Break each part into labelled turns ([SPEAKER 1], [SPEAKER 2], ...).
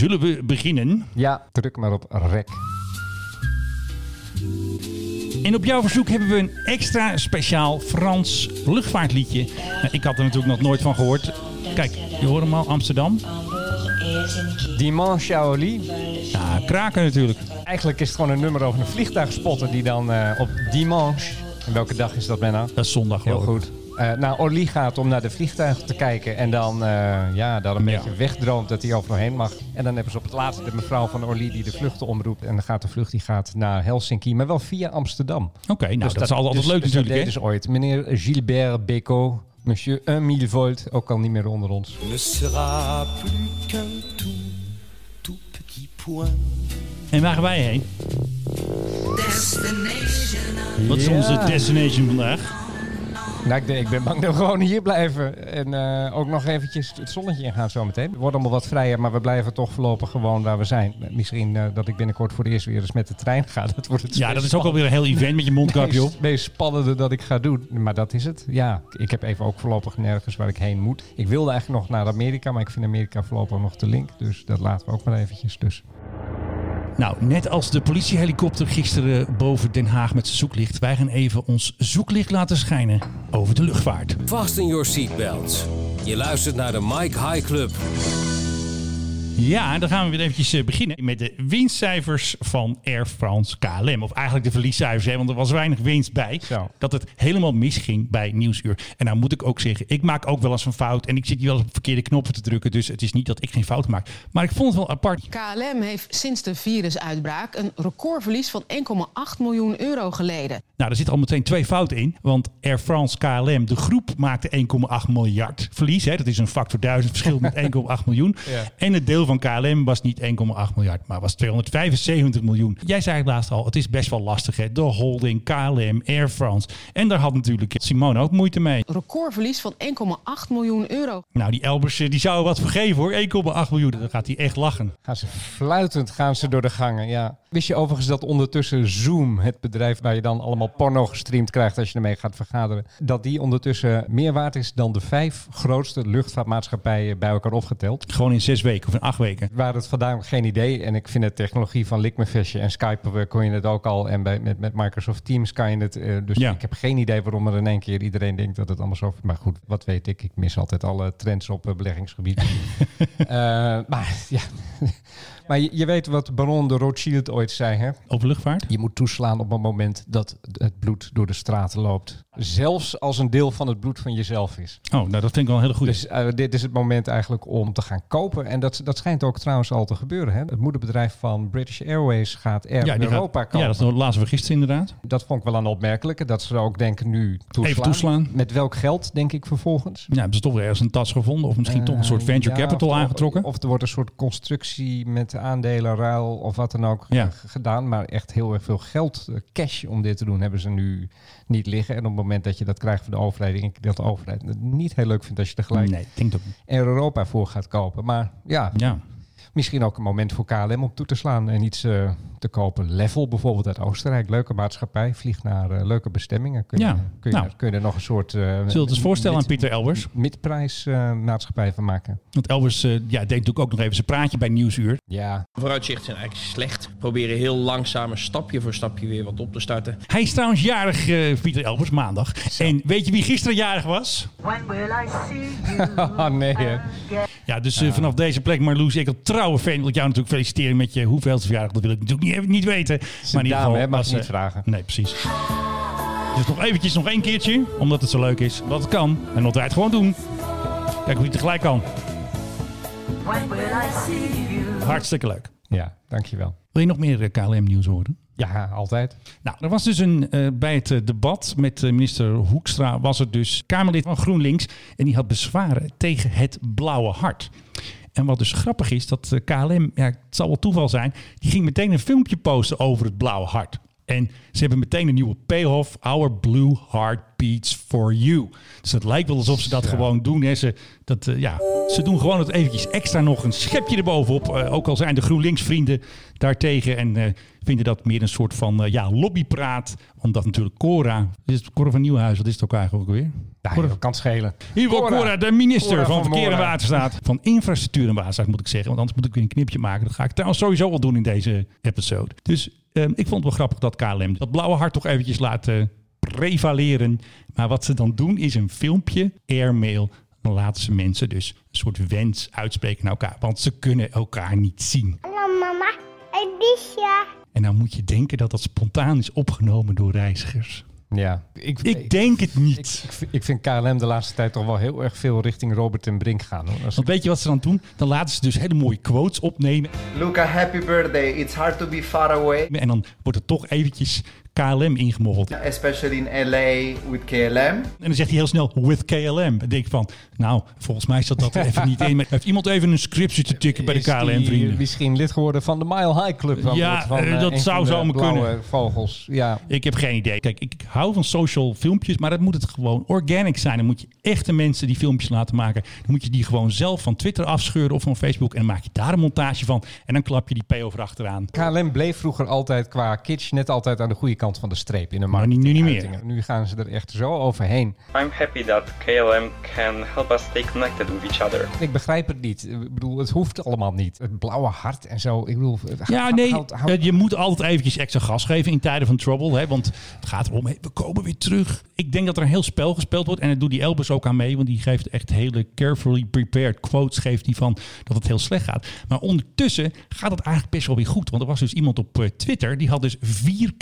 [SPEAKER 1] zullen we beginnen.
[SPEAKER 2] Ja, druk maar op rek.
[SPEAKER 1] En op jouw verzoek hebben we een extra speciaal Frans luchtvaartliedje. Nou, ik had er natuurlijk nog nooit van gehoord. Kijk, je hoort hem al, Amsterdam.
[SPEAKER 2] Dimanche Orly.
[SPEAKER 1] Ja, kraken natuurlijk.
[SPEAKER 2] Eigenlijk is het gewoon een nummer over een vliegtuigspotter die dan eh, op dimanche... En welke dag is dat bijna?
[SPEAKER 1] Dat is zondag
[SPEAKER 2] Heel goed. Eh naar Orly gaat om naar de vliegtuigen te kijken. En dan, eh, ja, dan een
[SPEAKER 1] Ja.
[SPEAKER 2] beetje wegdroomt dat hij overal heen mag. En dan hebben ze op het laatste de mevrouw van Orly die de vluchten omroept. En dan gaat de vlucht die gaat naar Helsinki, maar wel via Amsterdam.
[SPEAKER 1] Oké, nou
[SPEAKER 2] Dus
[SPEAKER 1] dat, is altijd
[SPEAKER 2] dus-
[SPEAKER 1] leuk
[SPEAKER 2] dus dat
[SPEAKER 1] natuurlijk.
[SPEAKER 2] deden
[SPEAKER 1] hè?
[SPEAKER 2] ze ooit. Meneer Gilbert Bécaud, monsieur 1 mille volt, ook al niet meer onder ons.
[SPEAKER 3] ne sera plus qu'un tout, tout petit point.
[SPEAKER 1] En waar gaan wij heen? Wat is onze destination vandaag?
[SPEAKER 2] Nou, ik, denk- ik ben bang dat we gewoon hier blijven. En eh, ook nog eventjes het zonnetje ingaan zometeen. We worden allemaal wat vrijer, maar we blijven toch voorlopig gewoon waar we zijn. Misschien eh, dat ik binnenkort voor de eerst weer eens met de trein ga. Dat wordt het
[SPEAKER 1] Ja, dat is ook alweer een heel event met je mondkapje op.
[SPEAKER 2] meest, meest spannende dat ik ga doen. Maar dat is het. Ja, ik heb even ook voorlopig nergens waar ik heen moet. Ik wilde eigenlijk nog naar Amerika, maar ik vind Amerika voorlopig nog te link. Dus dat laten we ook maar eventjes. Dus.
[SPEAKER 1] Nou, net als de politiehelikopter gisteren boven Den Haag met zijn zoeklicht. Wij gaan even ons zoeklicht laten schijnen over de luchtvaart.
[SPEAKER 4] Fasten your seatbelts. Je luistert naar de Mike High Club.
[SPEAKER 1] Ja, dan gaan we weer eventjes eh, beginnen met de winstcijfers van Air France KLM. Of eigenlijk de verliescijfers, hè, want er was weinig winst bij.
[SPEAKER 2] Zo.
[SPEAKER 1] Dat het helemaal misging bij Nieuwsuur. En nou moet ik ook zeggen, ik maak ook wel eens een fout. En ik zit hier wel eens op verkeerde knoppen te drukken. Dus het is niet dat ik geen fout maak. Maar ik vond het wel apart.
[SPEAKER 5] KLM heeft sinds de virusuitbraak een recordverlies van 1,8 miljoen euro geleden.
[SPEAKER 1] Nou, er zitten al meteen twee fouten in. Want Air France KLM, de groep, maakte 1,8 miljard verlies. Hè. Dat is een factor 1000 verschil met 1,8 miljoen.
[SPEAKER 2] Ja.
[SPEAKER 1] En het deel van KLM was niet 1,8 miljard, maar was 275 miljoen. Jij zei het laatst al, het is best wel lastig. Hè. De holding, KLM, Air France. En daar had natuurlijk Simone ook moeite mee.
[SPEAKER 5] Recordverlies van 1,8 miljoen euro.
[SPEAKER 1] Nou, die Elbers eh, die zou wat vergeven hoor. 1,8 miljoen, dan gaat hij echt lachen.
[SPEAKER 2] Gaan ze fluitend gaan ze door de gangen, ja. Wist je overigens dat ondertussen Zoom, het bedrijf waar je dan allemaal porno gestreamd krijgt als je ermee gaat vergaderen, dat die ondertussen meer waard is dan de vijf grootste luchtvaartmaatschappijen bij elkaar opgeteld?
[SPEAKER 1] Gewoon in zes weken of in acht weken.
[SPEAKER 2] Waar het vandaan geen idee. En ik vind de technologie van Likmefestje en Skype kon je het ook al. En bij, met, met Microsoft Teams kan je het. eh, dus
[SPEAKER 1] Ja.
[SPEAKER 2] ik heb geen idee waarom er in één keer iedereen denkt dat het allemaal zo... Maar goed, wat weet ik. Ik mis altijd alle trends op eh, beleggingsgebied. Eh, maar ja... Maar je, je weet wat Baron de Rothschild ooit zei, hè?
[SPEAKER 1] Over luchtvaart?
[SPEAKER 2] Je moet toeslaan op het moment dat het bloed door de straten loopt. Zelfs als een deel van het bloed van jezelf is.
[SPEAKER 1] Oh, nou dat vind ik wel een hele goede.
[SPEAKER 2] Dus eh, dit is het moment eigenlijk om te gaan kopen. En dat, dat schijnt ook trouwens al te gebeuren. Hè? Het moederbedrijf van British Airways gaat Air
[SPEAKER 1] ja, gaat-
[SPEAKER 2] Europa kopen.
[SPEAKER 1] ja, dat lazen we gisteren inderdaad.
[SPEAKER 2] Dat vond ik wel een opmerkelijke. Dat ze ook denken nu toeslaan.
[SPEAKER 1] Even toeslaan.
[SPEAKER 2] Met welk geld, denk ik vervolgens?
[SPEAKER 1] Ja, hebben ze toch weer ergens een tas gevonden? Of misschien toch een soort
[SPEAKER 2] Eh,
[SPEAKER 1] venture
[SPEAKER 2] ja,
[SPEAKER 1] capital
[SPEAKER 2] of-
[SPEAKER 1] aangetrokken?
[SPEAKER 2] Of er wordt een soort constructie met aandelenruil of wat dan ook
[SPEAKER 1] Ja.
[SPEAKER 2] eh, gedaan. Maar echt heel erg veel geld, eh, cash om dit te doen, hebben ze nu niet liggen. En op het moment dat je dat krijgt van de overheid, denk ik dat de overheid het niet heel leuk vindt als je er gelijk
[SPEAKER 1] nee,
[SPEAKER 2] Europa voor gaat kopen. Maar ja,
[SPEAKER 1] Ja.
[SPEAKER 2] Misschien ook een moment voor KLM om toe te slaan en iets eh, te kopen. Level bijvoorbeeld uit Oostenrijk, leuke maatschappij, vliegt naar eh, leuke bestemmingen. Kun je,
[SPEAKER 1] Ja,
[SPEAKER 2] kun, je,
[SPEAKER 1] nou.
[SPEAKER 2] kun je er nog een soort... Uh,
[SPEAKER 1] Zullen we het eens voorstellen aan Pieter Elbers?
[SPEAKER 2] Midprijs eh, maatschappij van maken.
[SPEAKER 1] Want Elbers eh, ja, deed natuurlijk ook nog even zijn praatje bij Nieuwsuur.
[SPEAKER 2] Ja,
[SPEAKER 6] Vooruitzichten zijn eigenlijk slecht. We proberen heel langzaam, stapje voor stapje weer wat op te starten.
[SPEAKER 1] Hij is trouwens jarig, eh, Pieter Elbers, maandag. En weet je wie gisteren jarig was?
[SPEAKER 7] When will I see you
[SPEAKER 2] oh nee
[SPEAKER 7] again?
[SPEAKER 1] Ja, dus eh, vanaf deze plek, Marloes, ik een trouwe fan, wil ik jou natuurlijk feliciteren met je hoeveelste verjaardag. Dat wil ik natuurlijk niet, niet weten.
[SPEAKER 2] Maar
[SPEAKER 1] in ieder geval
[SPEAKER 2] mag je niet
[SPEAKER 1] eh,
[SPEAKER 2] vragen.
[SPEAKER 1] Nee, precies. Dus nog eventjes, nog één keertje, omdat het zo leuk is. Dat het kan. En dat wij het gewoon doen. Kijk hoe je tegelijk kan. Hartstikke leuk.
[SPEAKER 2] Ja, dankjewel.
[SPEAKER 1] Wil je nog meer eh, KLM-nieuws horen?
[SPEAKER 2] Ja, altijd.
[SPEAKER 1] Nou, er was dus een, eh, bij het debat met minister Hoekstra was er dus Kamerlid van GroenLinks en die had bezwaren tegen het blauwe hart. En wat dus grappig is, dat eh, KLM, ja, het zal wel toeval zijn, die ging meteen een filmpje posten over het blauwe hart. En ze hebben meteen een nieuwe payoff. Our blue heart beats for you. Dus het lijkt wel alsof ze dat gewoon doen. Hè. Ze, dat, eh, ja, ze doen gewoon het eventjes extra nog een schepje erbovenop. Eh, ook al zijn de GroenLinks vrienden daartegen. En vinden dat meer een soort van eh, ja, lobbypraat. Omdat natuurlijk Cora... Is het Cora van Nieuwenhuis? Wat is het ook eigenlijk ook weer?
[SPEAKER 2] Ja,
[SPEAKER 1] Cora-
[SPEAKER 2] kan schelen.
[SPEAKER 1] Hier wordt
[SPEAKER 2] Cora.
[SPEAKER 1] Cora, de minister
[SPEAKER 2] Cora
[SPEAKER 1] van,
[SPEAKER 2] van
[SPEAKER 1] Verkeer en. Waterstaat. Van Infrastructuur en Waterstaat moet ik zeggen. Want anders moet ik weer een knipje maken. Dat ga ik trouwens sowieso wel doen in deze episode. Dus ehm, ik vond het wel grappig dat KLM dat blauwe hart toch eventjes laat eh, prevaleren. Maar wat ze dan doen is een filmpje, airmail. Dan laten ze mensen dus een soort wens uitspreken naar elkaar. Want ze kunnen elkaar niet zien.
[SPEAKER 8] Hallo mama, ik mis je.
[SPEAKER 1] En dan moet je denken dat dat spontaan is opgenomen door reizigers.
[SPEAKER 2] Ja, ik,
[SPEAKER 1] Ik denk het niet.
[SPEAKER 2] ik, vind- ik vind KLM de laatste tijd toch wel heel erg veel richting Robert en Brink gaan. Hoor.
[SPEAKER 1] Want weet je wat ze dan doen? Dan laten ze dus hele mooie quotes opnemen.
[SPEAKER 9] Luca, happy birthday. It's hard to be far away,
[SPEAKER 1] En dan wordt er toch eventjes KLM ingemoggeld.
[SPEAKER 9] especially in LA with KLM.
[SPEAKER 1] En dan zegt hij heel snel, with KLM. Dan denk ik van, nou, volgens mij zat dat er even niet in. Maar Heeft iemand even een scriptje te tikken bij de KLM-vrienden?
[SPEAKER 2] misschien lid geworden van de Mile High Club. van-
[SPEAKER 1] Ja,
[SPEAKER 2] van,
[SPEAKER 1] eh,
[SPEAKER 2] eh,
[SPEAKER 1] dat
[SPEAKER 2] een
[SPEAKER 1] zou zomaar kunnen.
[SPEAKER 2] Vogels, ja.
[SPEAKER 1] Ik heb geen idee. Kijk, ik hou van social filmpjes, maar dat moet het gewoon organic zijn. Dan moet je echte mensen die filmpjes laten maken. Dan moet je die gewoon zelf van Twitter afscheuren of van Facebook. En dan maak je daar een montage van. En dan klap je die P over achteraan.
[SPEAKER 2] KLM bleef vroeger altijd qua kitsch net altijd aan de goede kant van de streep in de
[SPEAKER 1] Maar nu- nu niet meer.
[SPEAKER 2] Nu gaan ze er echt zo overheen.
[SPEAKER 10] I'm happy that KLM can help us stay connected with each other.
[SPEAKER 2] Ik begrijp het niet. Ik bedoel, het hoeft allemaal niet. Het blauwe hart en zo. Ik bedoel, het-
[SPEAKER 1] Ja,
[SPEAKER 2] houd-
[SPEAKER 1] nee,
[SPEAKER 2] houd- houd-
[SPEAKER 1] je moet altijd eventjes extra gas geven in tijden van trouble. Hè, want het gaat erom, we komen weer terug. Ik denk dat er een heel spel gespeeld wordt. En dat doet die Elbers ook aan mee. Want die geeft echt hele carefully prepared quotes. Geeft die van dat het heel slecht gaat. Maar ondertussen gaat het eigenlijk best wel weer goed. Want er was dus iemand op eh, Twitter. Die had dus vier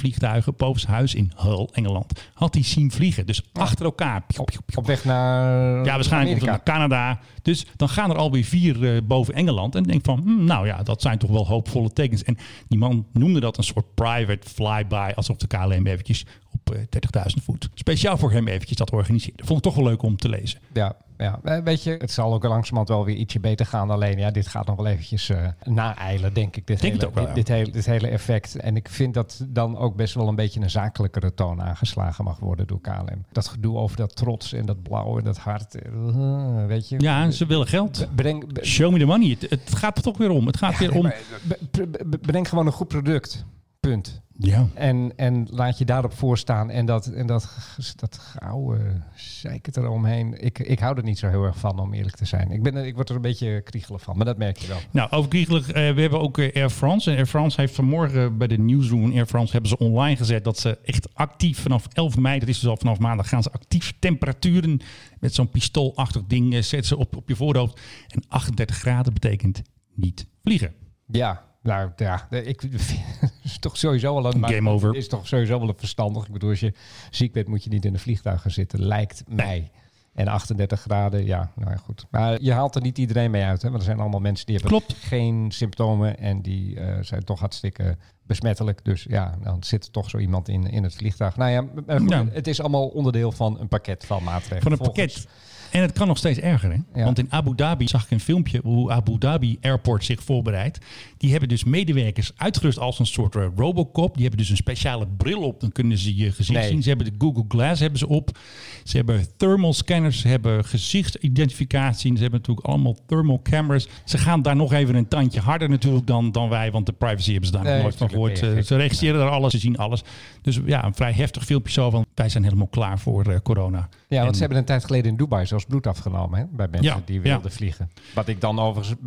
[SPEAKER 1] KLM-vliegtuigen boven zijn huis in Hull, Engeland. Had hij zien vliegen. Dus achter elkaar. Piep,
[SPEAKER 2] op,
[SPEAKER 1] piep, piep.
[SPEAKER 2] op weg naar
[SPEAKER 1] Ja, waarschijnlijk naar Canada. Dus dan gaan er alweer vier eh, boven Engeland. En denk van, hm, nou ja, dat zijn toch wel hoopvolle tekens. En die man noemde dat een soort private flyby. Alsof de KLM eventjes op eh, 30.000 voet. Speciaal voor hem eventjes dat organiseerde. Vond ik toch wel leuk om te lezen.
[SPEAKER 2] Ja, ja, Eh, weet je, het zal ook langzamerhand wel weer ietsje beter gaan. Alleen, ja, dit gaat nog wel eventjes eh naeilen, denk ik. Dit,
[SPEAKER 1] Denk het
[SPEAKER 2] hele,
[SPEAKER 1] ook wel, ja.
[SPEAKER 2] dit, dit hele, dit hele effect. En ik vind dat dan ook best wel een beetje een zakelijkere toon aangeslagen mag worden door KLM. Dat gedoe over dat trots en dat blauw en dat hart. eh, weet je.
[SPEAKER 1] Ja, ze willen geld.
[SPEAKER 2] Breng,
[SPEAKER 1] Show me the money. Het, het gaat er toch weer om. Het gaat weer om...
[SPEAKER 2] be- be- be- breng gewoon een goed product. Punt.
[SPEAKER 1] Ja.
[SPEAKER 2] En, en laat je daarop voorstaan. En dat, en dat, dat gouden zeiken eromheen. Ik, ik hou er niet zo heel erg van, om eerlijk te zijn. Ik, ben, er- ik word er een beetje kriegelig van, maar dat merk je wel.
[SPEAKER 1] Nou, over kriegelig, eh, we hebben ook eh, Air France. En Air France heeft vanmorgen bij de Newsroom van Air France hebben ze online gezet dat ze echt actief vanaf 11 mei, dat is dus al vanaf maandag, gaan ze actief temperaturen met zo'n pistoolachtig ding eh, zetten ze op, op je voorhoofd. En 38 graden betekent niet vliegen.
[SPEAKER 2] Ja, nou ja, ik is toch sowieso wel een
[SPEAKER 1] Game over.
[SPEAKER 2] Is toch sowieso wel een verstandig. Ik bedoel, als je ziek bent, moet je niet in een vliegtuig gaan zitten. Lijkt mij. En 38 graden, ja, nou ja, goed. Maar je haalt er niet iedereen mee uit, hè? Want er zijn allemaal mensen die hebben
[SPEAKER 1] Klopt.
[SPEAKER 2] geen symptomen en die eh, zijn toch hartstikke besmettelijk. Dus ja, dan zit er toch zo iemand in, in het vliegtuig. Nou ja, goed,
[SPEAKER 1] Ja.
[SPEAKER 2] het is allemaal onderdeel van een pakket van maatregelen.
[SPEAKER 1] Van een pakket. En het kan nog steeds erger. Hè?
[SPEAKER 2] Ja.
[SPEAKER 1] Want in Abu Dhabi zag ik een filmpje hoe Abu Dhabi Airport zich voorbereidt. Die hebben dus medewerkers uitgerust als een soort eh, Robocop. Die hebben dus een speciale bril op. Dan kunnen ze je gezicht
[SPEAKER 2] Nee.
[SPEAKER 1] zien. Ze hebben de Google Glass hebben ze op. Ze hebben thermal scanners. Ze hebben gezichtsidentificatie. Ze hebben natuurlijk allemaal thermal cameras. Ze gaan daar nog even een tandje harder natuurlijk dan, dan wij. Want de privacy hebben ze daar nog nooit van gehoord.
[SPEAKER 2] nee,
[SPEAKER 1] Ze, ze registreren daar alles. Ze zien alles. Dus ja, een vrij heftig filmpje zo van wij zijn helemaal klaar voor eh, corona.
[SPEAKER 2] Ja, want
[SPEAKER 1] En-
[SPEAKER 2] ze hebben een tijd geleden in Dubai bloed afgenomen hè, bij mensen
[SPEAKER 1] Ja,
[SPEAKER 2] die
[SPEAKER 1] ja.
[SPEAKER 2] wilden vliegen. Wat ik dan overigens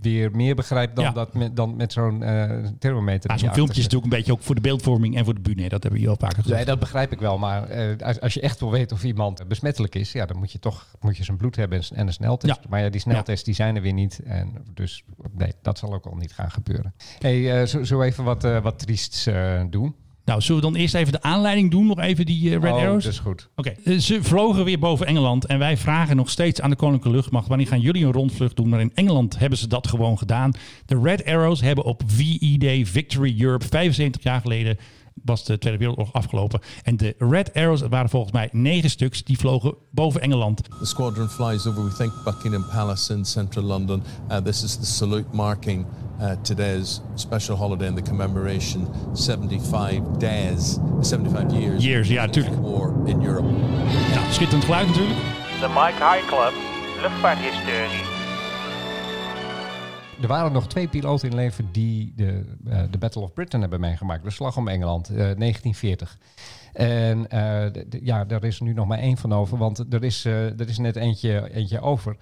[SPEAKER 2] weer meer begrijp dan,
[SPEAKER 1] Ja.
[SPEAKER 2] dat met, dan met zo'n eh thermometer. Die
[SPEAKER 1] zo'n filmpje is natuurlijk een beetje ook voor de beeldvorming en voor de bühne. Dat hebben we hier al vaker gezegd.
[SPEAKER 2] Nee, dat begrijp ik wel. Maar eh, als, als je echt wil weten of iemand besmettelijk is, ja, dan moet je toch moet je zijn bloed hebben en- en een sneltest. Maar ja, die sneltests die zijn er weer niet. En dus nee, dat zal ook al niet gaan gebeuren. Hey, eh, zo, zo even wat, wat triests doen.
[SPEAKER 1] Nou, zullen we dan eerst even de aanleiding doen? Nog even die eh, Red
[SPEAKER 2] Oh,
[SPEAKER 1] Arrows?
[SPEAKER 2] dat is goed.
[SPEAKER 1] Oké, eh, ze vlogen weer boven Engeland en wij vragen nog steeds aan de Koninklijke Luchtmacht wanneer gaan jullie een rondvlucht doen? Maar in Engeland hebben ze dat gewoon gedaan. De Red Arrows hebben op VE Day Victory Europe 75 jaar geleden was de Tweede Wereldoorlog afgelopen. En de Red Arrows waren volgens mij negen stuks die vlogen boven Engeland.
[SPEAKER 11] The squadron flies over, we think, Buckingham Palace in central London. Uh, this is the salute marking uh, today's special holiday and the commemoration 75 days, 75 years,
[SPEAKER 1] Years, ja,
[SPEAKER 11] of
[SPEAKER 1] tuurlijk.
[SPEAKER 11] war in Europe.
[SPEAKER 1] Nou, schitterend geluid natuurlijk.
[SPEAKER 12] De Mike High Club, luchtvaarthistorie.
[SPEAKER 2] Er waren nog twee piloten in leven die de, eh, de Battle of Britain hebben meegemaakt. De slag om Engeland, eh, 1940. En eh, d- d- ja, daar is er nu nog maar één van over, want er is, eh, er is net eentje, eentje over.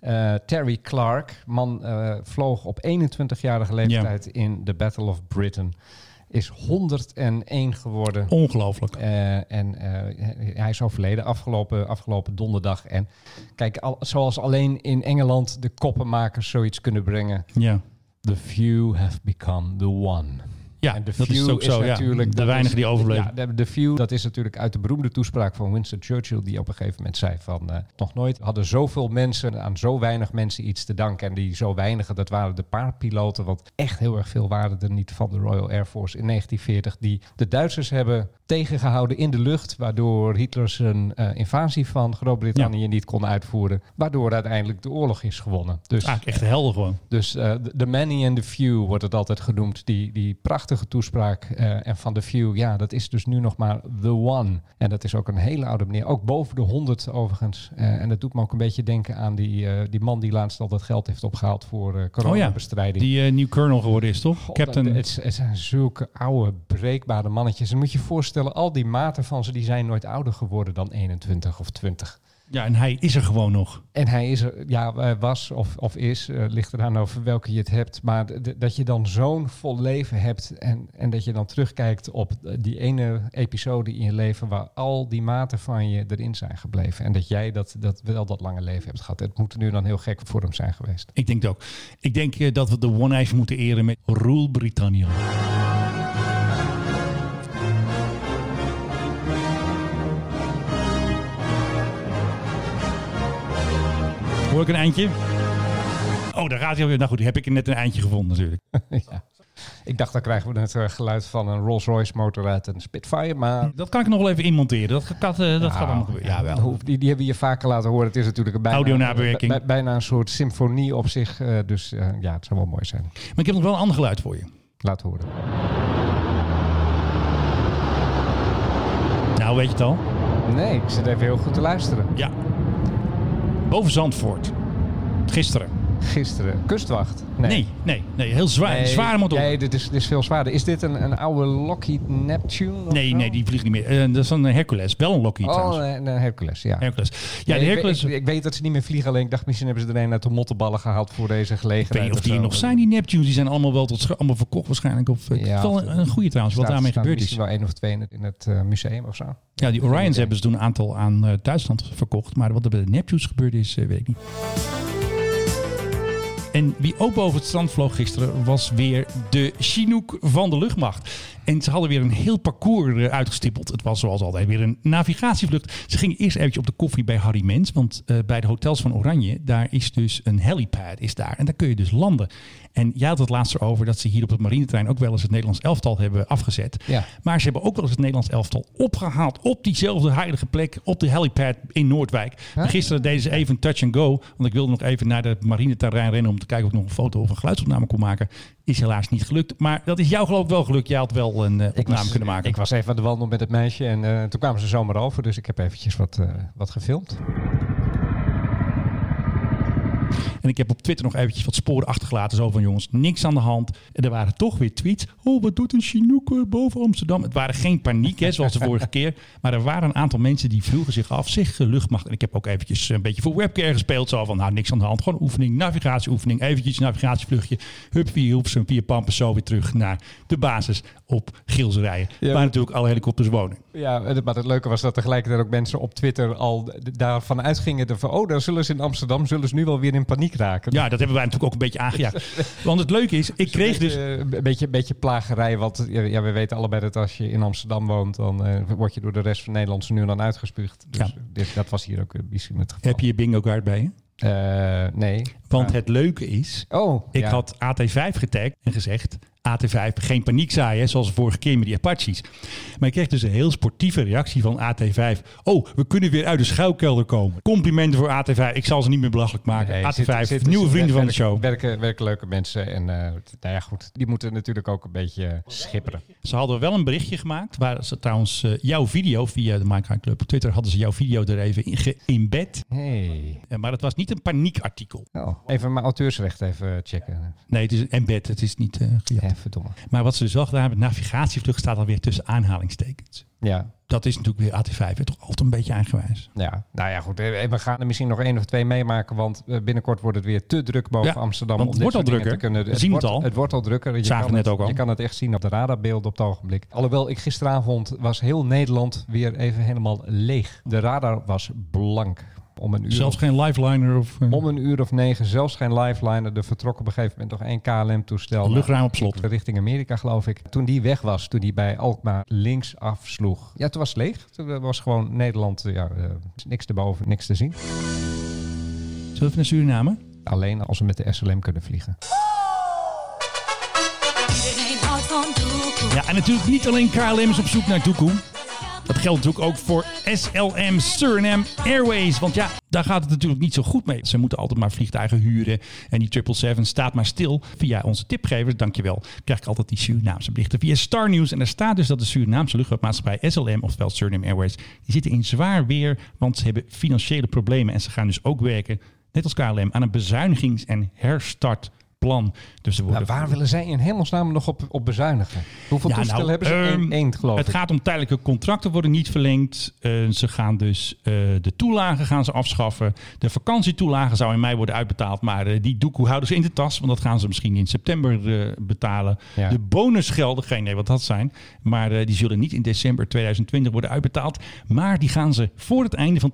[SPEAKER 2] Eh, Terry Clark, man eh, vloog op 21-jarige leeftijd in de Battle of Britain. Is 101 geworden.
[SPEAKER 1] Ongelooflijk.
[SPEAKER 2] Eh, en eh, hij is overleden afgelopen, afgelopen donderdag. En kijk, al, zoals alleen in Engeland de koppenmakers zoiets kunnen brengen.
[SPEAKER 1] Ja.
[SPEAKER 2] The few have become the one.
[SPEAKER 1] Ja,
[SPEAKER 2] En de
[SPEAKER 1] dat is
[SPEAKER 2] few
[SPEAKER 1] ook zo, ja.
[SPEAKER 2] natuurlijk.
[SPEAKER 1] De
[SPEAKER 2] dat
[SPEAKER 1] weinigen
[SPEAKER 2] is-
[SPEAKER 1] die overbleven.
[SPEAKER 2] Ja, de, de few, dat is natuurlijk uit de beroemde toespraak van Winston Churchill, die op een gegeven moment zei van, eh, nog nooit hadden zoveel mensen aan zo weinig mensen iets te danken. En die zo weinige, dat waren de paar piloten, want echt heel erg veel waren er niet van de Royal Air Force in 1940, die de Duitsers hebben tegengehouden in de lucht, waardoor Hitler zijn eh, invasie van Groot-Brittannië niet kon uitvoeren, waardoor uiteindelijk de oorlog is gewonnen. Dus
[SPEAKER 1] Eigenlijk echt helder gewoon.
[SPEAKER 2] dus eh, de the many and the few wordt het altijd genoemd. Die, die prachtige toespraak. eh, en van de few, ja, dat is dus nu nog maar the one. En dat is ook een hele oude meneer. Ook boven de 100 overigens. Eh, en dat doet me ook een beetje denken aan die, eh, die man die laatst al dat geld heeft opgehaald voor eh
[SPEAKER 1] Oh ja,
[SPEAKER 2] coronabestrijding.
[SPEAKER 1] die nieuw colonel geworden is, toch?
[SPEAKER 2] God,
[SPEAKER 1] Captain.
[SPEAKER 2] dat- Het, het zijn zulke oude, breekbare mannetjes. En moet je je voorstellen, al die maten van ze, die zijn nooit ouder geworden dan 21 of 20.
[SPEAKER 1] Ja, en hij is er gewoon nog.
[SPEAKER 2] En hij is er, ja, eh, was of, of is, eh, ligt eraan over welke je het hebt. Maar dat je dan zo'n vol leven hebt en, en dat je dan terugkijkt op eh, die ene episode in je leven waar al die maten van je erin zijn gebleven. En dat jij dat, dat wel dat lange leven hebt gehad. Het moet nu dan heel gek voor hem zijn geweest.
[SPEAKER 1] Ik denk het ook. Ik denk dat we de One even moeten eren met Rule Britannia. Hoor ik een eindje? Oh, daar gaat hij alweer. Nou goed, heb ik net een eindje gevonden natuurlijk.
[SPEAKER 2] ja. Ik dacht, dan krijgen we het eh, geluid van een Rolls-Royce motor uit een Spitfire. Maar
[SPEAKER 1] Dat kan ik nog wel even inmonteren. Dat, gaat, eh, dat gaat allemaal gebeuren. Ja, wel.
[SPEAKER 2] Hoe- Die, die hebben we je vaker laten horen. Het is natuurlijk een bijna,
[SPEAKER 1] Audio-nabewerking.
[SPEAKER 2] bij- bijna een soort symfonie op zich. eh, dus ja, het zou wel mooi zijn.
[SPEAKER 1] Maar ik heb nog wel een ander geluid voor je.
[SPEAKER 2] Laat horen.
[SPEAKER 1] Nou, weet je het al?
[SPEAKER 2] Nee, ik zit even heel goed te luisteren.
[SPEAKER 1] Ja. Boven Zandvoort. Gisteren.
[SPEAKER 2] Gisteren. Kustwacht.
[SPEAKER 1] Nee, nee, nee. heel zwaar.
[SPEAKER 2] Nee,
[SPEAKER 1] zware motor.
[SPEAKER 2] Nee, dit is, dit is veel zwaarder. Is dit een, een oude Lockheed Neptune?
[SPEAKER 1] Nee,
[SPEAKER 2] zo?
[SPEAKER 1] nee, die vliegt niet meer. Eh, dat is een Hercules. Wel een Lockheed
[SPEAKER 2] Oh,
[SPEAKER 1] trouwens.
[SPEAKER 2] een, een Hercules, ja.
[SPEAKER 1] Hercules. Ja,
[SPEAKER 2] Nee,
[SPEAKER 1] de
[SPEAKER 2] ik-
[SPEAKER 1] Hercules...
[SPEAKER 2] Ik, ik, weet dat ze niet meer vliegen, alleen ik dacht misschien hebben ze er een uit de mottenballen gehaald voor deze
[SPEAKER 1] Ik
[SPEAKER 2] gelegenheid.
[SPEAKER 1] weet niet of die nog zijn, die Neptunes. Die zijn allemaal wel tot allemaal verkocht waarschijnlijk. Of, eh,
[SPEAKER 2] Ja,
[SPEAKER 1] het is wel
[SPEAKER 2] of-
[SPEAKER 1] een, een goede trouwens, wat daarmee gebeurd is.
[SPEAKER 2] Wel één of twee in het, in het eh, museum of zo.
[SPEAKER 1] Ja, die Orions hebben ze toen een aantal aan eh, Duitsland verkocht. Maar wat er bij de Neptunes gebeurd is, weet ik niet. En wie ook boven het strand vloog gisteren was weer de Chinook van de luchtmacht. En ze hadden weer een heel parcours uitgestippeld. Het was zoals altijd weer een navigatievlucht. Ze gingen eerst eventjes op de koffie bij Harry Mens. Want eh, bij de hotels van Oranje, daar is dus een helipad is daar. En daar kun je dus landen. En jij had het laatst over dat ze hier op het marineterrein ook wel eens het Nederlands elftal hebben afgezet.
[SPEAKER 2] Ja.
[SPEAKER 1] Maar ze hebben ook wel eens het Nederlands elftal opgehaald op diezelfde heilige plek, op de helipad in Noordwijk. En Gisteren deden ze even touch and go, want ik wilde nog even naar het marineterrein rennen om te kijken of ik nog een foto of een geluidsopname kon maken. Is helaas niet gelukt, maar dat is jou geloof ik wel gelukt. Jij had wel een eh, opname
[SPEAKER 2] was-
[SPEAKER 1] kunnen maken.
[SPEAKER 2] Ik was even aan de wandel met het meisje en eh, toen kwamen ze zomaar over. Dus ik heb eventjes wat, eh, wat gefilmd.
[SPEAKER 1] En ik heb op Twitter nog eventjes wat sporen achtergelaten. Zo van jongens, niks aan de hand. En er waren toch weer tweets. Oh, wat doet een Chinook eh, boven Amsterdam? Het waren geen paniek, hè, zoals de vorige keer. Maar er waren een aantal mensen die vroegen zich af. Zich luchtmacht. En ik heb ook eventjes een beetje voor webcare gespeeld. Zo van, nou, niks aan de hand. Gewoon oefening, navigatieoefening. Eventjes navigatievluchtje. Hup, via Hilversum, via Pampus. Zo weer terug naar de basis op Gilserijen.
[SPEAKER 2] Ja.
[SPEAKER 1] Waar natuurlijk alle helikopters wonen.
[SPEAKER 2] Ja, en het- maar het leuke was dat tegelijkertijd ook mensen op Twitter al daarvan uitgingen. Van, oh, dan zullen ze in Amsterdam zullen ze nu wel weer in paniek raken.
[SPEAKER 1] Ja, dat hebben wij natuurlijk ook een beetje aangejaagd. Want het leuke is, ik kreeg dus...
[SPEAKER 2] Een beetje, een beetje, een beetje plagerij, want ja, we weten allebei dat als je in Amsterdam woont, dan eh, word je door de rest van Nederland zo nu en dan uitgespuugd. Dus
[SPEAKER 1] Ja.
[SPEAKER 2] dit, dat was hier ook beetje het geval.
[SPEAKER 1] Heb je je bingo kaart bij je?
[SPEAKER 2] Eh, nee.
[SPEAKER 1] Want het leuke is,
[SPEAKER 2] Oh,
[SPEAKER 1] ik
[SPEAKER 2] ja.
[SPEAKER 1] had AT5 getagd en gezegd... AT5 geen paniek zaaien, zoals de vorige keer met die Apaches. Maar ik kreeg dus een heel sportieve reactie van AT5. Oh, we kunnen weer uit de schuilkelder komen. Complimenten voor AT5. Ik zal ze niet meer belachelijk maken.
[SPEAKER 2] Nee,
[SPEAKER 1] AT5,
[SPEAKER 2] zit- zit-
[SPEAKER 1] nieuwe vrienden van de show.
[SPEAKER 2] Werken, werken leuke mensen. En eh, nou ja, goed. Die moeten natuurlijk ook een beetje schipperen.
[SPEAKER 1] Ze hadden wel een berichtje gemaakt waar ze trouwens eh, jouw video via de High Club op Twitter hadden ze jouw video er even in geïmbed.
[SPEAKER 2] Hey.
[SPEAKER 1] Eh, Maar het was niet een paniekartikel.
[SPEAKER 2] Oh, even mijn auteursrecht even checken.
[SPEAKER 1] Nee, het is een embed. Het is niet eh gejat.
[SPEAKER 2] Ja, verdomme.
[SPEAKER 1] Maar wat ze dus wel gedaan hebben, navigatievlucht staat alweer tussen aanhalingstekens.
[SPEAKER 2] Ja,
[SPEAKER 1] Dat is natuurlijk weer AT5, hè, toch altijd een beetje eigenwijs.
[SPEAKER 2] Ja, nou ja, goed. eh, We gaan er misschien nog één of twee meemaken, want eh, binnenkort wordt het weer te druk boven
[SPEAKER 1] Ja,
[SPEAKER 2] Amsterdam.
[SPEAKER 1] want het wordt al drukker.
[SPEAKER 2] te kunnen.
[SPEAKER 1] We zien het al.
[SPEAKER 2] Het wordt al drukker. Je
[SPEAKER 1] Zagen
[SPEAKER 2] kan
[SPEAKER 1] we net
[SPEAKER 2] het,
[SPEAKER 1] ook al.
[SPEAKER 2] Je kan het echt zien op de radarbeelden op het ogenblik. Alhoewel, ik gisteravond was heel Nederland weer even helemaal leeg. De radar was blank. Om een uur
[SPEAKER 1] Zelfs
[SPEAKER 2] of,
[SPEAKER 1] geen lifeliner of eh,
[SPEAKER 2] om een uur of negen, zelfs geen lifeliner. Er vertrok op een gegeven moment nog één KLM-toestel.
[SPEAKER 1] luchtruim op slot.
[SPEAKER 2] Richting Amerika, geloof ik. Toen die weg was, toen die bij Alkmaar links afsloeg. Ja, toen was het leeg. Toen was gewoon Nederland, ja, eh, niks erboven, niks te zien.
[SPEAKER 1] Zullen we even naar Suriname?
[SPEAKER 2] Alleen als we met de SLM kunnen vliegen.
[SPEAKER 1] Ja, en natuurlijk niet alleen KLM is op zoek naar Doekoe. Dat geldt natuurlijk ook voor SLM Suriname Airways. Want ja, daar gaat het natuurlijk niet zo goed mee. Ze moeten altijd maar vliegtuigen huren. En die 777 staat maar stil. Via onze tipgevers, dankjewel, krijg ik altijd die Surinaamse berichten via Star News. En daar staat dus dat de Surinaamse luchtvaartmaatschappij SLM, oftewel Suriname Airways, die zitten in zwaar weer. Want ze hebben financiële problemen. En ze gaan dus ook werken, net als KLM, aan een bezuinigings- en herstartplan. Dus er worden
[SPEAKER 2] waar willen zij in hemelsnaam nog op, op bezuinigen? Hoeveel
[SPEAKER 1] Ja,
[SPEAKER 2] toestellen
[SPEAKER 1] nou,
[SPEAKER 2] hebben ze? Eén, één, geloof
[SPEAKER 1] Het
[SPEAKER 2] ik.
[SPEAKER 1] gaat om tijdelijke contracten worden niet verlengd. Eh, ze gaan dus eh, de toelagen gaan ze afschaffen. De vakantietoelagen zou in mei worden uitbetaald. Maar eh, die doekoe houden ze in de tas. Want dat gaan ze misschien in september betalen.
[SPEAKER 2] Ja.
[SPEAKER 1] De bonusgelden, geen idee wat dat zijn. Maar die zullen niet in december 2020 worden uitbetaald. Maar die gaan ze voor het einde van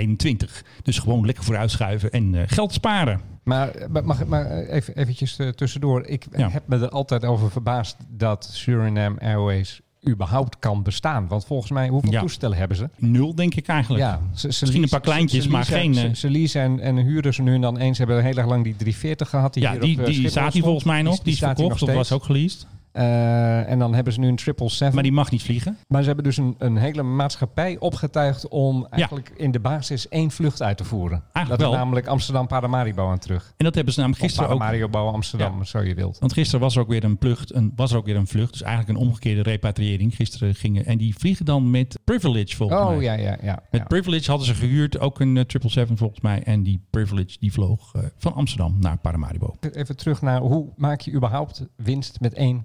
[SPEAKER 1] 2021. Dus gewoon lekker vooruitschuiven en eh, geld sparen.
[SPEAKER 2] Maar, mag, maar even eventjes eh, tussendoor. Ik
[SPEAKER 1] Ja.
[SPEAKER 2] heb me er altijd over verbaasd dat Suriname Airways überhaupt kan bestaan. Want volgens mij, hoeveel
[SPEAKER 1] Ja.
[SPEAKER 2] toestellen hebben ze?
[SPEAKER 1] Nul denk ik eigenlijk.
[SPEAKER 2] Ja, ze, ze
[SPEAKER 1] Misschien een paar kleintjes,
[SPEAKER 2] ze
[SPEAKER 1] maar geen,
[SPEAKER 2] Ze,
[SPEAKER 1] eh,
[SPEAKER 2] ze leasen en, en huren ze nu en dan eens. Ze hebben heel erg lang die 340 gehad. Die
[SPEAKER 1] Ja,
[SPEAKER 2] hier
[SPEAKER 1] die,
[SPEAKER 2] op, eh,
[SPEAKER 1] die staat hier volgens mij nog. Die, is
[SPEAKER 2] staat hier
[SPEAKER 1] verkocht
[SPEAKER 2] nog
[SPEAKER 1] of was ook geleased.
[SPEAKER 2] Eh, en dan hebben ze nu een 777.
[SPEAKER 1] Maar die mag niet vliegen.
[SPEAKER 2] Maar ze hebben dus een, een hele maatschappij opgetuigd om eigenlijk in de basis één vlucht uit te voeren.
[SPEAKER 1] Eigenlijk
[SPEAKER 2] dat is
[SPEAKER 1] wel.
[SPEAKER 2] namelijk Amsterdam Paramaribo aan terug.
[SPEAKER 1] En dat hebben ze namelijk
[SPEAKER 2] Of
[SPEAKER 1] gisteren ook.
[SPEAKER 2] Paramaribo Amsterdam,
[SPEAKER 1] Ja.
[SPEAKER 2] zo je wilt.
[SPEAKER 1] Want gisteren was er ook weer een vlucht. Een, was er ook weer een vlucht. Dus eigenlijk een omgekeerde repatriëring. Gisteren gingen. En die vliegen dan met Privilege volgens mij.
[SPEAKER 2] Oh ja, ja, ja.
[SPEAKER 1] Met
[SPEAKER 2] ja.
[SPEAKER 1] Privilege hadden ze gehuurd. Ook een eh, 777 volgens mij. En die Privilege die vloog eh, van Amsterdam naar Paramaribo.
[SPEAKER 2] Even terug naar hoe maak je überhaupt winst met één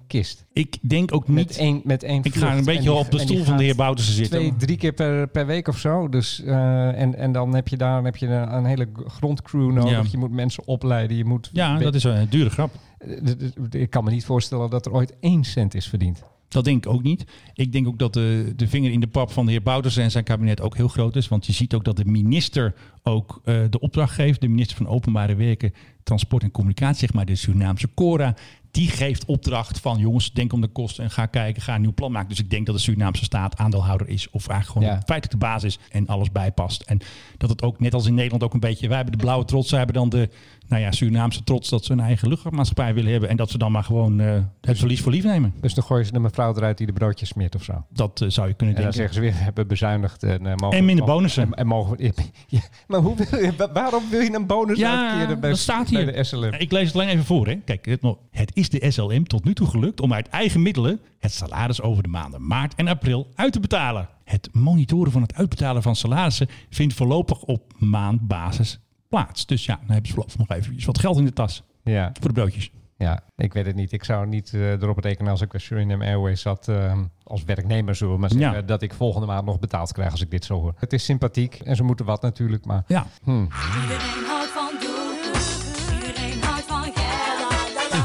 [SPEAKER 1] Ik denk ook niet.
[SPEAKER 2] Met één, met één
[SPEAKER 1] ik ga een
[SPEAKER 2] En
[SPEAKER 1] beetje
[SPEAKER 2] die-
[SPEAKER 1] op de stoel van de heer Boutersen zitten.
[SPEAKER 2] Twee, drie keer per, per week of zo. Dus, eh, en, en dan heb je daar dan heb je een, een hele grondcrew nodig.
[SPEAKER 1] Ja.
[SPEAKER 2] Je moet mensen opleiden. Je moet
[SPEAKER 1] ja, dat is een dure grap.
[SPEAKER 2] Eh, Ik kan me niet voorstellen dat er ooit één cent is verdiend.
[SPEAKER 1] Dat denk ik ook niet. Ik denk ook dat de, de vinger in de pap van de heer Boutersen en zijn kabinet ook heel groot is. Want je ziet ook dat de minister ook eh, de opdracht geeft. De minister van Openbare Werken, Transport en Communicatie, zeg maar de Surinaamse Cora. Die geeft opdracht van jongens, denk om de kosten en ga kijken, ga een nieuw plan maken. Dus ik denk dat de Surinaamse staat aandeelhouder is. Of eigenlijk gewoon
[SPEAKER 2] Ja.
[SPEAKER 1] feitelijk de basis en alles bijpast. En dat het ook, net als in Nederland ook een beetje, wij hebben de blauwe trots, zij hebben dan de nou ja, Surinaamse trots dat ze een eigen luchtvaartmaatschappij willen hebben. En dat ze dan maar gewoon eh, het verlies voor lief nemen.
[SPEAKER 2] Dus dan gooien ze de mevrouw eruit die de broodjes smeert of zo.
[SPEAKER 1] Dat eh, zou je kunnen
[SPEAKER 2] En dan
[SPEAKER 1] denken.
[SPEAKER 2] zeggen ze weer, we hebben bezuinigd. En, mogen
[SPEAKER 1] En minder bonussen.
[SPEAKER 2] En, en mogen we- ja, maar hoe wil je, wa- waarom wil je een bonus
[SPEAKER 1] Ja,
[SPEAKER 2] uitkeren bij,
[SPEAKER 1] dat staat
[SPEAKER 2] bij
[SPEAKER 1] hier.
[SPEAKER 2] de SLM?
[SPEAKER 1] Ik lees het alleen even voor. Hè. Kijk, het, nog- het is de SLM tot nu toe gelukt om uit eigen middelen het salaris over de maanden maart en april uit te betalen. Het monitoren van het uitbetalen van salarissen vindt voorlopig op maandbasis plaats. Dus ja, dan hebben ze voorlopig nog even wat geld in de tas
[SPEAKER 2] Ja,
[SPEAKER 1] voor de broodjes.
[SPEAKER 2] Ja, ik weet het niet. Ik zou niet eh, erop rekenen als ik bij Suriname Airways zat eh, als werknemer, zullen we maar zeggen,
[SPEAKER 1] Ja.
[SPEAKER 2] dat ik volgende maand nog betaald krijg als ik dit zo hoor. Het is sympathiek en ze moeten wat natuurlijk, maar
[SPEAKER 1] Ja.
[SPEAKER 2] hmm.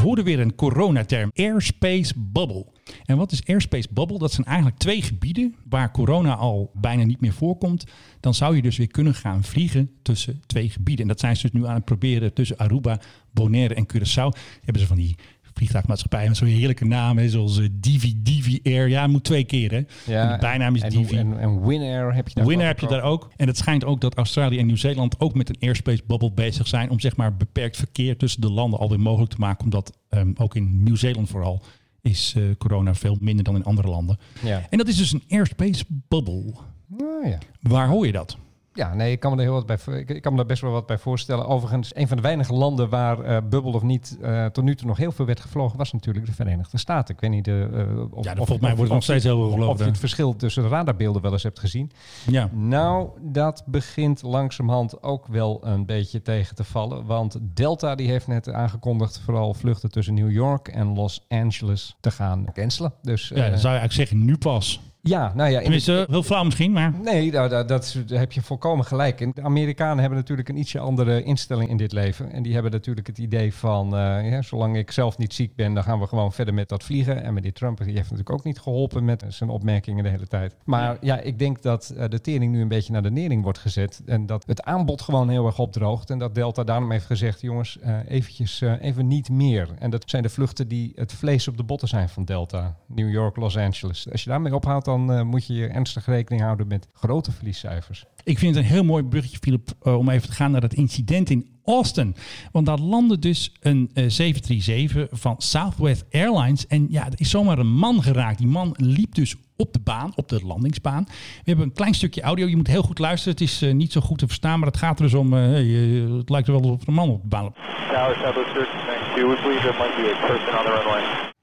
[SPEAKER 1] Hoorden weer een coronaterm, airspace bubble. En wat is airspace bubble? Dat zijn eigenlijk twee gebieden waar corona al bijna niet meer voorkomt. Dan zou je dus weer kunnen gaan vliegen tussen twee gebieden. En dat zijn ze dus nu aan het proberen tussen Aruba, Bonaire en Curaçao. Hebben ze van die vliegtuigmaatschappij met zo'n heerlijke naam, hè, zoals eh, Divi Divi Air. Ja, moet twee keer, hè. En de bijnaam is
[SPEAKER 2] en,
[SPEAKER 1] Divi.
[SPEAKER 2] En, en Winair heb je daar geloof
[SPEAKER 1] heb je daar ook. En het schijnt ook dat Australië en Nieuw-Zeeland ook met een airspace bubble bezig zijn om zeg maar beperkt verkeer tussen de landen alweer mogelijk te maken. Omdat ehm, ook in Nieuw-Zeeland vooral is eh, corona veel minder dan in andere landen.
[SPEAKER 2] Ja.
[SPEAKER 1] En dat is dus een airspace bubble.
[SPEAKER 2] Nou ja.
[SPEAKER 1] Waar hoor je dat?
[SPEAKER 2] Ja, nee, ik kan me er heel wat bij. Ik, kan me daar best wel wat bij voorstellen. Overigens, een van de weinige landen waar eh bubbel of niet eh, tot nu toe nog heel veel werd gevlogen, was natuurlijk de Verenigde Staten. Ik weet niet. eh, eh, of,
[SPEAKER 1] Ja, volgens mij wordt er nog steeds heel veel
[SPEAKER 2] Of je het verschil tussen de radarbeelden wel eens hebt gezien.
[SPEAKER 1] Ja.
[SPEAKER 2] Nou, dat begint langzamerhand ook wel een beetje tegen te vallen. Want Delta die heeft net aangekondigd vooral vluchten tussen New York en Los Angeles te gaan cancelen. Dus
[SPEAKER 1] Ja, dan zou je eigenlijk zeggen nu pas.
[SPEAKER 2] Ja, nou ja,
[SPEAKER 1] Tenminste, heel flauw misschien, maar...
[SPEAKER 2] Nee, nou, dat, dat, daar heb je volkomen gelijk. En de Amerikanen hebben natuurlijk een ietsje andere instelling in dit leven. En die hebben natuurlijk het idee van, eh, ja, zolang ik zelf niet ziek ben, dan gaan we gewoon verder met dat vliegen. En meneer Trump die heeft natuurlijk ook niet geholpen met zijn opmerkingen de hele tijd. Maar ja, ik denk dat eh, de tering nu een beetje naar de nering wordt gezet. En dat het aanbod gewoon heel erg opdroogt. En dat Delta daarom heeft gezegd, jongens, eh, eventjes, even niet meer. En dat zijn de vluchten die het vlees op de botten zijn van Delta. New York, Los Angeles. Als je daarmee ophoudt, dan eh, moet je ernstig rekening houden met grote verliescijfers.
[SPEAKER 1] Ik vind het een heel mooi bruggetje, Philip, eh, om even te gaan naar het incident in Austin. Want daar landde dus een eh, 737 van Southwest Airlines. En ja, er is zomaar een man geraakt. Die man liep dus op de baan, op de landingsbaan. We hebben een klein stukje audio. Je moet heel goed luisteren. Het is eh, niet zo goed te verstaan, maar het gaat er dus om... eh, hey, eh, het lijkt er wel of er een man op de baan loopt.
[SPEAKER 12] Tower Southwest 1392, we believe there might be a person on the runway.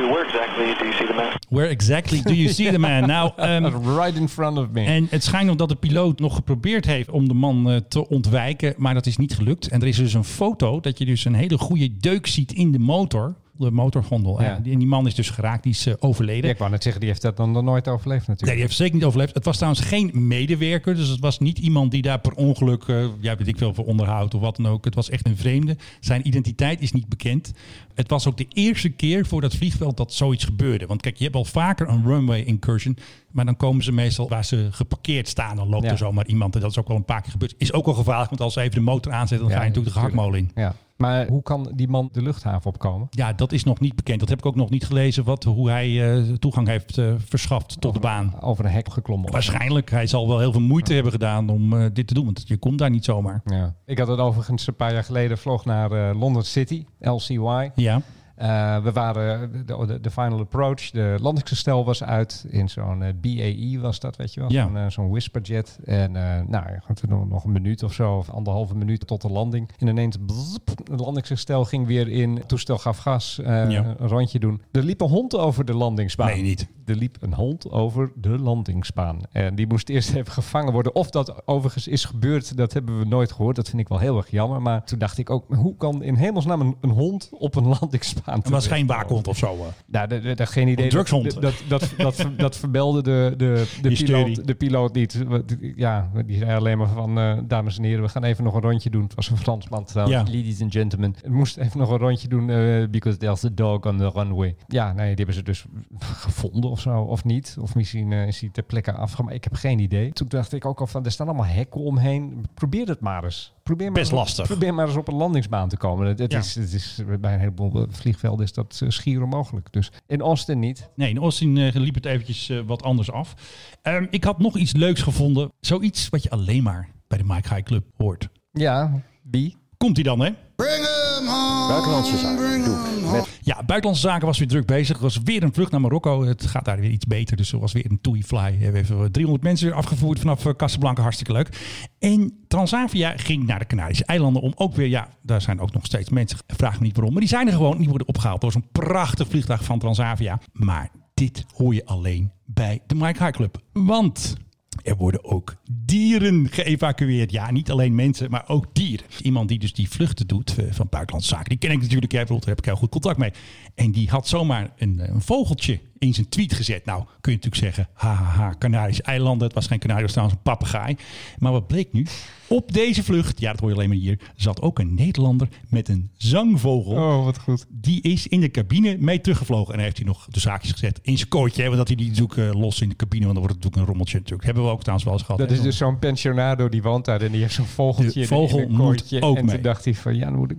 [SPEAKER 12] Uh, 1392, where exactly do you see the man?
[SPEAKER 1] Where exactly do you see the man? Nou, ehm,
[SPEAKER 2] right in front of me.
[SPEAKER 1] En het schijnt nog dat de piloot nog geprobeerd heeft om de man eh, te ontwijken, maar dat is niet gelukt. En er is dus een foto dat je dus een hele goede deuk ziet in de motor, de motorgondel.
[SPEAKER 2] Ja.
[SPEAKER 1] En die- man is dus geraakt, die is eh, overleden.
[SPEAKER 2] Ja, ik wou net zeggen, die heeft dat dan nog nooit overleefd
[SPEAKER 1] Nee,
[SPEAKER 2] natuurlijk.
[SPEAKER 1] die heeft zeker niet overleefd. Het was trouwens geen medewerker. Dus het was niet iemand die daar per ongeluk, eh ja, weet ik veel, voor onderhoud of wat dan ook. Het was echt een vreemde. Zijn identiteit is niet bekend. Het was ook de eerste keer voor dat vliegveld dat zoiets gebeurde. Want kijk, je hebt al vaker een runway incursion. Maar dan komen ze meestal waar ze geparkeerd staan. Dan loopt
[SPEAKER 2] Ja.
[SPEAKER 1] er zomaar iemand. En dat is ook wel een paar keer gebeurd. Is ook wel gevaarlijk. Want als ze even de motor aanzetten, dan ga je natuurlijk de gehaktmolen in.
[SPEAKER 2] Ja. Maar hoe kan die man de luchthaven opkomen?
[SPEAKER 1] Ja, dat is nog niet bekend. Dat heb ik ook nog niet gelezen. Wat, hoe hij eh, toegang heeft eh, verschaft tot de baan.
[SPEAKER 2] Over een hek geklommen.
[SPEAKER 1] Waarschijnlijk. Hij zal wel heel veel moeite hebben gedaan om eh, dit te doen. Want je komt daar niet zomaar.
[SPEAKER 2] Ja. Ik had het overigens een paar jaar geleden vloog naar London City, LCY.
[SPEAKER 1] Ja.
[SPEAKER 2] Eh, we waren de, de, de final approach, de landingsgestel was uit in zo'n eh, BAE was dat, weet je wel,
[SPEAKER 1] Ja.
[SPEAKER 2] zo'n, eh, zo'n whisperjet. En nou, nog, een minuut of zo, of anderhalve minuut tot de landing. En ineens, het landingsgestel ging weer in, het toestel gaf gas,
[SPEAKER 1] Ja.
[SPEAKER 2] een rondje doen. Er liep een hond over de landingsbaan.
[SPEAKER 1] Nee, niet.
[SPEAKER 2] Er liep een hond over de landingsbaan. En die moest eerst even gevangen worden. Of dat overigens is gebeurd, dat hebben we nooit gehoord. Dat vind ik wel heel erg jammer. Maar toen dacht ik ook, hoe kan in hemelsnaam een, een hond op een landingsbaan
[SPEAKER 1] Het was geen waakhond of zo. eh.
[SPEAKER 2] Nou, dat, geen idee.
[SPEAKER 1] Drugshond.
[SPEAKER 2] Dat, dat, dat, dat, ver- dat verbelde de, de, de, piloot, de piloot niet. Ja, die zei alleen maar van, eh, dames en heren, we gaan even nog een rondje doen. Het was een Fransman trouwens.
[SPEAKER 1] Ja.
[SPEAKER 2] Ladies and gentlemen. We moesten even nog een rondje doen, eh, because there's a dog on the runway. Ja, nee, die hebben ze dus gevonden of zo, of niet. Of misschien is hij ter plekke afgemaakt. Ik heb geen idee. Toen dacht ik ook al van, er staan allemaal hekken omheen. Probeer het maar eens. Probeer maar
[SPEAKER 1] Best
[SPEAKER 2] eens op-
[SPEAKER 1] lastig.
[SPEAKER 2] Probeer maar eens op een landingsbaan te komen. Het, het
[SPEAKER 1] Ja.
[SPEAKER 2] is, het is, bij een heleboel vliegvelden is dat eh, schier onmogelijk. Dus in Austin niet.
[SPEAKER 1] Nee, in Austin eh, liep het eventjes eh, wat anders af. Ehm, ik had nog iets leuks gevonden. Zoiets wat je alleen maar bij de Mike High Club hoort.
[SPEAKER 2] Ja, wie?
[SPEAKER 1] Komt hij dan, hè?
[SPEAKER 13] Buitenlandse zaken. Doe. Met
[SPEAKER 1] Ja, buitenlandse zaken was weer druk bezig. Er was weer een vlucht naar Marokko. Het gaat daar weer iets beter. Dus er was weer een TUI fly. We hebben 300 mensen weer afgevoerd vanaf eh, Casablanca. Hartstikke leuk. En Transavia ging naar de Canarische eilanden om ook weer... Ja, daar zijn ook nog steeds mensen. Vraag me niet waarom. Maar die zijn er gewoon. Die worden opgehaald. Was een prachtig vliegtuig van Transavia. Maar dit hoor je alleen bij de Mike High Club. Want... Er worden ook dieren geëvacueerd. Ja, niet alleen mensen, maar ook dieren. Iemand die dus die vluchten doet eh, van buitenlandse zaken. Die ken ik natuurlijk. Jij bedoelt, daar heb ik heel goed contact mee. En die had zomaar een, eh, een vogeltje in zijn tweet gezet. Nou, kun je natuurlijk zeggen, haha, Canarische eilanden. Het was geen Canarie, het was een papegaai. Maar wat bleek nu? Op deze vlucht, ja, dat hoor je alleen maar hier, zat ook een Nederlander met een zangvogel.
[SPEAKER 2] Oh, wat goed.
[SPEAKER 1] Die is in de cabine mee teruggevlogen. En dan heeft hij nog de zaakjes gezet in zijn kootje. Hè, want dat hij die natuurlijk eh, los in de cabine, want dan wordt het natuurlijk een rommeltje natuurlijk. Hebben we ook trouwens wel eens gehad.
[SPEAKER 2] Dat
[SPEAKER 1] hè,
[SPEAKER 2] is dus zo'n pensionado die woont daar en die heeft zo'n vogeltje
[SPEAKER 1] De vogel
[SPEAKER 2] in een kooitje.
[SPEAKER 1] ook
[SPEAKER 2] en
[SPEAKER 1] mee.
[SPEAKER 2] toen dacht hij van, ja, dan moet ik,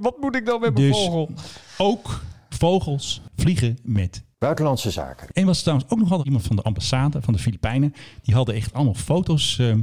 [SPEAKER 2] wat, moet ik dan met mijn
[SPEAKER 1] Dus
[SPEAKER 2] vogel?
[SPEAKER 1] ook vogels vliegen met
[SPEAKER 13] Buitenlandse zaken.
[SPEAKER 1] En was trouwens ook nog altijd iemand van de ambassade van de Filipijnen. Die hadden echt allemaal foto's eh,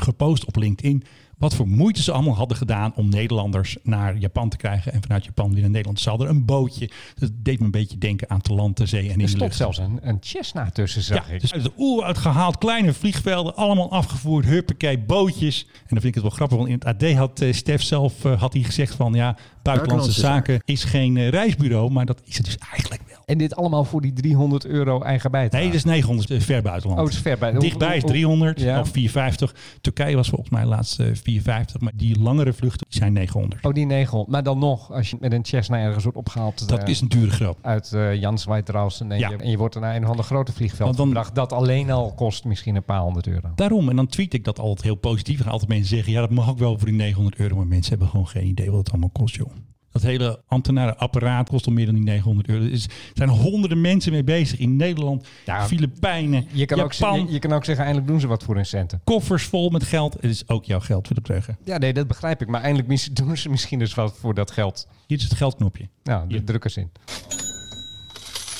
[SPEAKER 1] gepost op LinkedIn. Wat voor moeite ze allemaal hadden gedaan om Nederlanders naar Japan te krijgen. En vanuit Japan weer naar Nederland. Ze hadden een bootje. Dat deed me een beetje denken aan te land, te zee en in
[SPEAKER 2] Er
[SPEAKER 1] de
[SPEAKER 2] stond
[SPEAKER 1] lucht.
[SPEAKER 2] zelfs een, een Cessna tussen, zag
[SPEAKER 1] Ja,
[SPEAKER 2] ik.
[SPEAKER 1] dus uit de oer uitgehaald, kleine vliegvelden, allemaal afgevoerd, huppakee, bootjes. En dan vind ik het wel grappig, want in het AD had eh, Stef zelf eh, had hij gezegd van ja, buitenlandse
[SPEAKER 13] Buitenlandse
[SPEAKER 1] zaken is geen eh, reisbureau, maar dat is het dus eigenlijk wel.
[SPEAKER 2] En dit allemaal voor die 300 euro eigen bijdrage.
[SPEAKER 1] Nee, dat is 900 eh, ver buitenland.
[SPEAKER 2] Oh, het is ver bij.
[SPEAKER 1] Dichtbij is
[SPEAKER 2] Hoe- hoe-
[SPEAKER 1] 300
[SPEAKER 2] Ja.
[SPEAKER 1] of 450. Turkije was volgens mij laatst eh, 450, maar die langere vluchten zijn 900.
[SPEAKER 2] Oh, die 900. Maar dan nog, als je met een Cessna ergens wordt opgehaald.
[SPEAKER 1] Dat
[SPEAKER 2] eh,
[SPEAKER 1] is een dure grap.
[SPEAKER 2] Uit eh Jansweitrausen. En,
[SPEAKER 1] Ja.
[SPEAKER 2] je, en je wordt naar een van de grote vliegveld
[SPEAKER 1] Want dan-
[SPEAKER 2] gebracht. Dat alleen al kost misschien een paar honderd euro.
[SPEAKER 1] Daarom, en dan tweet ik dat altijd heel positief. En altijd mensen zeggen, ja dat mag ook wel voor die 900 euro. Maar mensen hebben gewoon geen idee wat het allemaal kost, joh. Dat hele ambtenarenapparaat kost al meer dan die 900 euro. Er er zijn honderden mensen mee bezig in Nederland,
[SPEAKER 2] Ja,
[SPEAKER 1] Filipijnen,
[SPEAKER 2] Je kan, ook,
[SPEAKER 1] Japan.
[SPEAKER 2] ze- je, je kan ook zeggen, eindelijk doen ze wat voor hun centen.
[SPEAKER 1] koffers vol met geld. Het is ook jouw geld, wil ik zeggen.
[SPEAKER 2] Ja, nee, dat begrijp ik. Maar eindelijk doen ze misschien dus wat voor dat geld.
[SPEAKER 1] Hier is het geldknopje.
[SPEAKER 2] Nou, de drukkers in.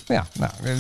[SPEAKER 2] Ja, nou, eh,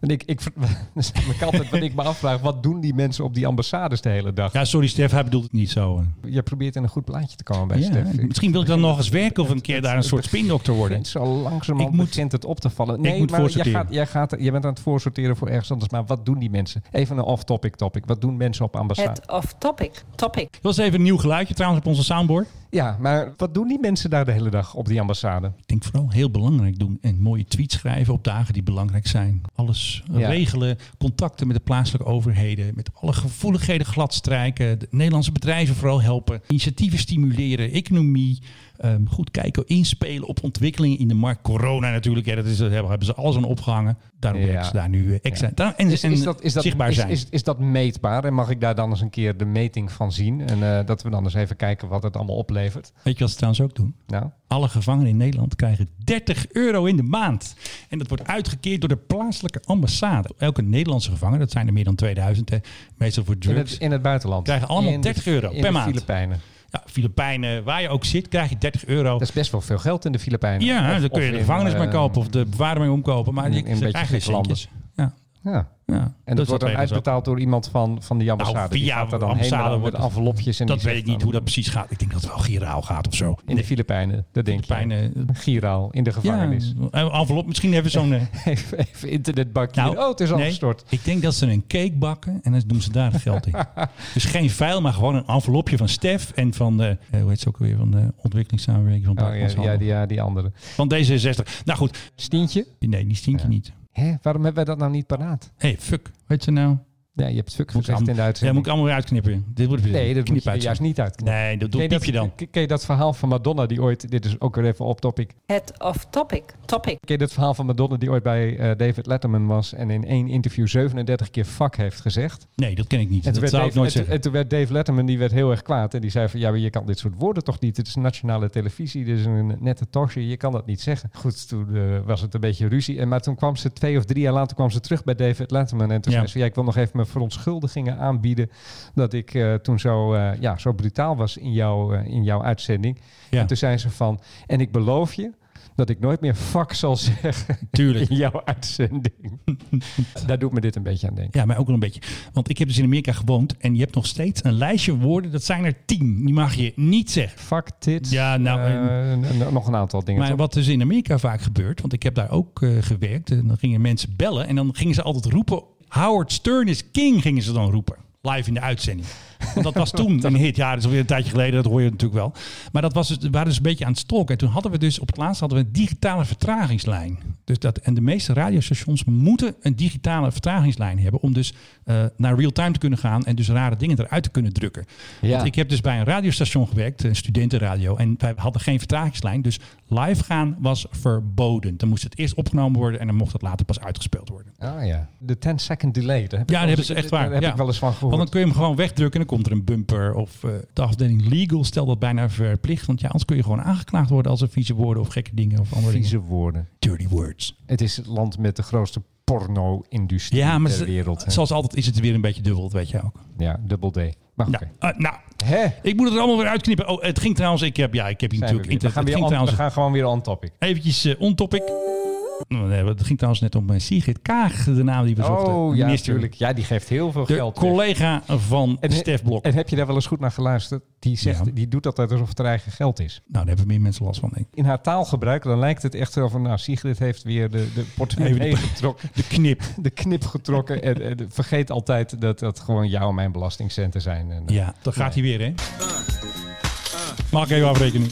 [SPEAKER 2] en ik, ik, is namelijk altijd wat ik me afvraag. Wat doen die mensen op die ambassades de hele dag?
[SPEAKER 1] Ja, sorry Stef, hij bedoelt het niet zo. eh.
[SPEAKER 2] Je probeert in een goed plaatje te komen bij
[SPEAKER 1] Ja,
[SPEAKER 2] Stef. Ik-
[SPEAKER 1] misschien wil ik dan nog eens werken of een keer daar een soort spindokter worden.
[SPEAKER 2] Zo langzamerhand
[SPEAKER 1] Ik moet-
[SPEAKER 2] begint het op te vallen. Nee,
[SPEAKER 1] moet
[SPEAKER 2] maar jij, gaat, jij, gaat, jij bent aan het voorsorteren voor ergens anders. Maar wat doen die mensen? Even een off-topic topic. Wat doen mensen op ambassade?
[SPEAKER 14] Het off-topic. Topic.
[SPEAKER 1] Dat was even een nieuw geluidje trouwens op onze soundboard.
[SPEAKER 2] Ja, maar wat doen die mensen daar de hele dag op die ambassade?
[SPEAKER 1] Ik denk vooral heel belangrijk doen. En mooie tweets schrijven op dagen die belangrijk zijn. Alles
[SPEAKER 2] Ja.
[SPEAKER 1] regelen. Contacten met de plaatselijke overheden. Met alle gevoeligheden gladstrijken. De Nederlandse bedrijven vooral helpen. Initiatieven stimuleren. Economie. Ehm, goed kijken, inspelen op ontwikkelingen in de markt. Corona natuurlijk. Ja, dat is, hebben ze alles aan opgehangen. Daarom
[SPEAKER 2] Ja.
[SPEAKER 1] ze daar nu eh, extra. En,
[SPEAKER 2] Is, dat, is, dat,
[SPEAKER 1] zichtbaar
[SPEAKER 2] is,
[SPEAKER 1] zijn.
[SPEAKER 2] Is, is dat meetbaar? En mag ik daar dan eens een keer de meting van zien? En eh, dat we dan eens even kijken wat het allemaal oplevert.
[SPEAKER 1] Weet je wat ze trouwens ook doen?
[SPEAKER 2] Nou,
[SPEAKER 1] Alle gevangenen in Nederland krijgen 30 euro in de maand. En dat wordt uitgekeerd door de plaatselijke ambassade. Elke Nederlandse gevangene, dat zijn er meer dan 2000, hè, meestal voor
[SPEAKER 2] in
[SPEAKER 1] drugs,
[SPEAKER 2] het, in het buitenland.
[SPEAKER 1] krijgen allemaal
[SPEAKER 2] In de-
[SPEAKER 1] 30 euro
[SPEAKER 2] in
[SPEAKER 1] per
[SPEAKER 2] de
[SPEAKER 1] maand.
[SPEAKER 2] Filipijnen.
[SPEAKER 1] Ja, Filipijnen, waar je ook zit, krijg je 30 euro.
[SPEAKER 2] Dat is best wel veel geld in de Filipijnen.
[SPEAKER 1] ja,
[SPEAKER 2] Of-
[SPEAKER 1] dan kun je de gevangenis mee
[SPEAKER 2] eh,
[SPEAKER 1] kopen of de bewaarder mee omkopen. Maar
[SPEAKER 2] in-
[SPEAKER 1] je
[SPEAKER 2] in een
[SPEAKER 1] krijgt
[SPEAKER 2] beetje
[SPEAKER 1] geen centjes. Ja,
[SPEAKER 2] Ja. En dat, wordt dan uitbetaald door iemand van, van die ambassade.
[SPEAKER 1] Nou,
[SPEAKER 2] die
[SPEAKER 1] via
[SPEAKER 2] gaat er dan
[SPEAKER 1] ambassade wordt
[SPEAKER 2] envelopjes. En
[SPEAKER 1] Dat
[SPEAKER 2] die
[SPEAKER 1] weet ik niet
[SPEAKER 2] dan-
[SPEAKER 1] hoe dat precies gaat. Ik denk dat het wel giraal gaat of zo.
[SPEAKER 2] In de Filipijnen, dat denk
[SPEAKER 1] Filipijnen,
[SPEAKER 2] je. Giraal, in de gevangenis.
[SPEAKER 1] Ja, een envelop. Misschien hebben ze zo'n... eh,
[SPEAKER 2] Even, even internetbakje.
[SPEAKER 1] Nou,
[SPEAKER 2] oh, het is al
[SPEAKER 1] nee,
[SPEAKER 2] gestort.
[SPEAKER 1] Ik denk dat ze een cake bakken en dan doen ze daar het geld in. dus geen vuil, maar gewoon een envelopje van Stef en van de, eh, hoe heet ze ook weer, van de ontwikkelingssamenwerking van
[SPEAKER 2] Oh, ja, ja, die, ja, die andere.
[SPEAKER 1] Van D66. Nou goed.
[SPEAKER 2] Stientje?
[SPEAKER 1] Nee, die stientje niet.
[SPEAKER 2] Hè? Waarom hebben wij dat nou niet paraat?
[SPEAKER 1] Hé, hey, fuck. Weet je nou?
[SPEAKER 2] Ja, je hebt
[SPEAKER 1] ik
[SPEAKER 2] gezegd
[SPEAKER 1] allemaal-
[SPEAKER 2] in de
[SPEAKER 1] Ja, moet ik allemaal weer uitknippen. Dit wordt weer
[SPEAKER 2] Nee, dat moet je juist niet uitknippen.
[SPEAKER 1] Nee, dat doe
[SPEAKER 2] Ken je
[SPEAKER 1] piepje dan.
[SPEAKER 2] Ken je dat verhaal van Madonna die ooit... Dit is ook weer even op topic.
[SPEAKER 14] Het off-topic. Topic.
[SPEAKER 2] Ken je dat verhaal van Madonna die ooit bij eh, David Letterman was... en in één interview 37 keer fuck heeft gezegd?
[SPEAKER 1] Nee, dat ken ik niet.
[SPEAKER 2] En toen,
[SPEAKER 1] dat
[SPEAKER 2] werd
[SPEAKER 1] zou ik
[SPEAKER 2] Dave,
[SPEAKER 1] nooit
[SPEAKER 2] en, toen-
[SPEAKER 1] zeggen.
[SPEAKER 2] en toen werd Dave Letterman die werd heel erg kwaad. En die zei van, ja, maar je kan dit soort woorden toch niet? Het is nationale televisie, dit is een nette talkshow. Je kan dat niet zeggen. Goed, toen eh, was het een beetje ruzie. En, maar toen kwam ze twee of drie jaar later kwam ze terug bij David Letterman. En toen
[SPEAKER 1] Ja.
[SPEAKER 2] zei ze, ja, ik wil nog even mijn verontschuldigingen aanbieden... dat ik eh, toen zo, eh, ja, zo brutaal was in, jouw eh, in jouw uitzending.
[SPEAKER 1] Ja.
[SPEAKER 2] En toen zei ze van, en ik beloof je... dat ik nooit meer fuck zal zeggen
[SPEAKER 1] Tuurlijk.
[SPEAKER 2] in jouw uitzending. Daar doet me dit een beetje aan denken.
[SPEAKER 1] Ja, maar ook wel een beetje. Want ik heb dus in Amerika gewoond en je hebt nog steeds een lijstje woorden. Dat zijn er tien. Die mag je niet zeggen.
[SPEAKER 2] Fuck, tits.
[SPEAKER 1] Ja, nou,
[SPEAKER 2] en- nog een aantal dingen.
[SPEAKER 1] Maar
[SPEAKER 2] toch?
[SPEAKER 1] wat dus in Amerika vaak gebeurt, want ik heb daar ook gewerkt. En dan gingen mensen bellen en dan gingen ze altijd roepen. Howard Stern is king, gingen ze dan roepen. Live in de uitzending. Want dat was toen een hit. Ja, dat is alweer een tijdje geleden, dat hoor je natuurlijk wel. Maar dat was dus, we waren dus een beetje aan het stalken. En toen hadden we dus op het laatst hadden we een digitale vertragingslijn. Dus dat, en de meeste radiostations moeten een digitale vertragingslijn hebben om dus eh, naar real-time te kunnen gaan en dus rare dingen eruit te kunnen drukken.
[SPEAKER 2] Ja.
[SPEAKER 1] Want ik heb dus bij een radiostation gewerkt, een studentenradio, en wij hadden geen vertragingslijn. Dus live gaan was verboden. Dan moest het eerst opgenomen worden en dan mocht het later pas uitgespeeld worden.
[SPEAKER 2] Ah ja, de 10 second delay. Daar heb ik
[SPEAKER 1] Ja,
[SPEAKER 2] wel
[SPEAKER 1] dat hebben ze echt waar.
[SPEAKER 2] Daar heb
[SPEAKER 1] ja.
[SPEAKER 2] ik wel eens van
[SPEAKER 1] Want
[SPEAKER 2] gehoord.
[SPEAKER 1] dan kun je hem gewoon wegdrukken en dan komt er een bumper. Of eh, de afdeling legal stelt dat bijna verplicht. Want ja, anders kun je gewoon aangeklaagd worden als er vieze woorden of gekke dingen of andere
[SPEAKER 2] Vieze
[SPEAKER 1] dingen.
[SPEAKER 2] woorden.
[SPEAKER 1] Dirty words.
[SPEAKER 2] Het is het land met de grootste porno-industrie
[SPEAKER 1] Ja, maar
[SPEAKER 2] ter wereld. hè.
[SPEAKER 1] zoals altijd is het weer een beetje dubbel, dat weet je ook.
[SPEAKER 2] Ja, dubbel D. Maar oké.
[SPEAKER 1] Nou, eh, nou
[SPEAKER 2] Hè?
[SPEAKER 1] ik moet het er allemaal weer uitknippen. Oh, het ging trouwens, ik heb, ja, ik heb hier
[SPEAKER 2] Zijn we
[SPEAKER 1] natuurlijk...
[SPEAKER 2] We gaan, weer on, we gaan gewoon weer on topic.
[SPEAKER 1] eventjes eh, on topic. Nou, nee, Het ging trouwens net om eh, Sigrid Kaag, de naam die we zochten.
[SPEAKER 2] Oh ja, natuurlijk. Ja, die geeft heel veel
[SPEAKER 1] De
[SPEAKER 2] geld. weg.
[SPEAKER 1] collega van
[SPEAKER 2] En,
[SPEAKER 1] Stef Blok.
[SPEAKER 2] en heb je daar wel eens goed naar geluisterd? Die, zegt,
[SPEAKER 1] Ja.
[SPEAKER 2] die doet dat alsof het haar eigen geld is.
[SPEAKER 1] Nou, daar hebben meer mensen last van, denk ik.
[SPEAKER 2] In haar taalgebruik, dan lijkt het echt wel van... Nou, Sigrid heeft weer de, de portemonnee getrokken.
[SPEAKER 1] De knip.
[SPEAKER 2] De knip getrokken. En, en vergeet altijd dat dat gewoon jouw en mijn belastingcenten zijn. En, eh,
[SPEAKER 1] Ja, dan gaat hij weer, hè? Mag ik even afrekenen?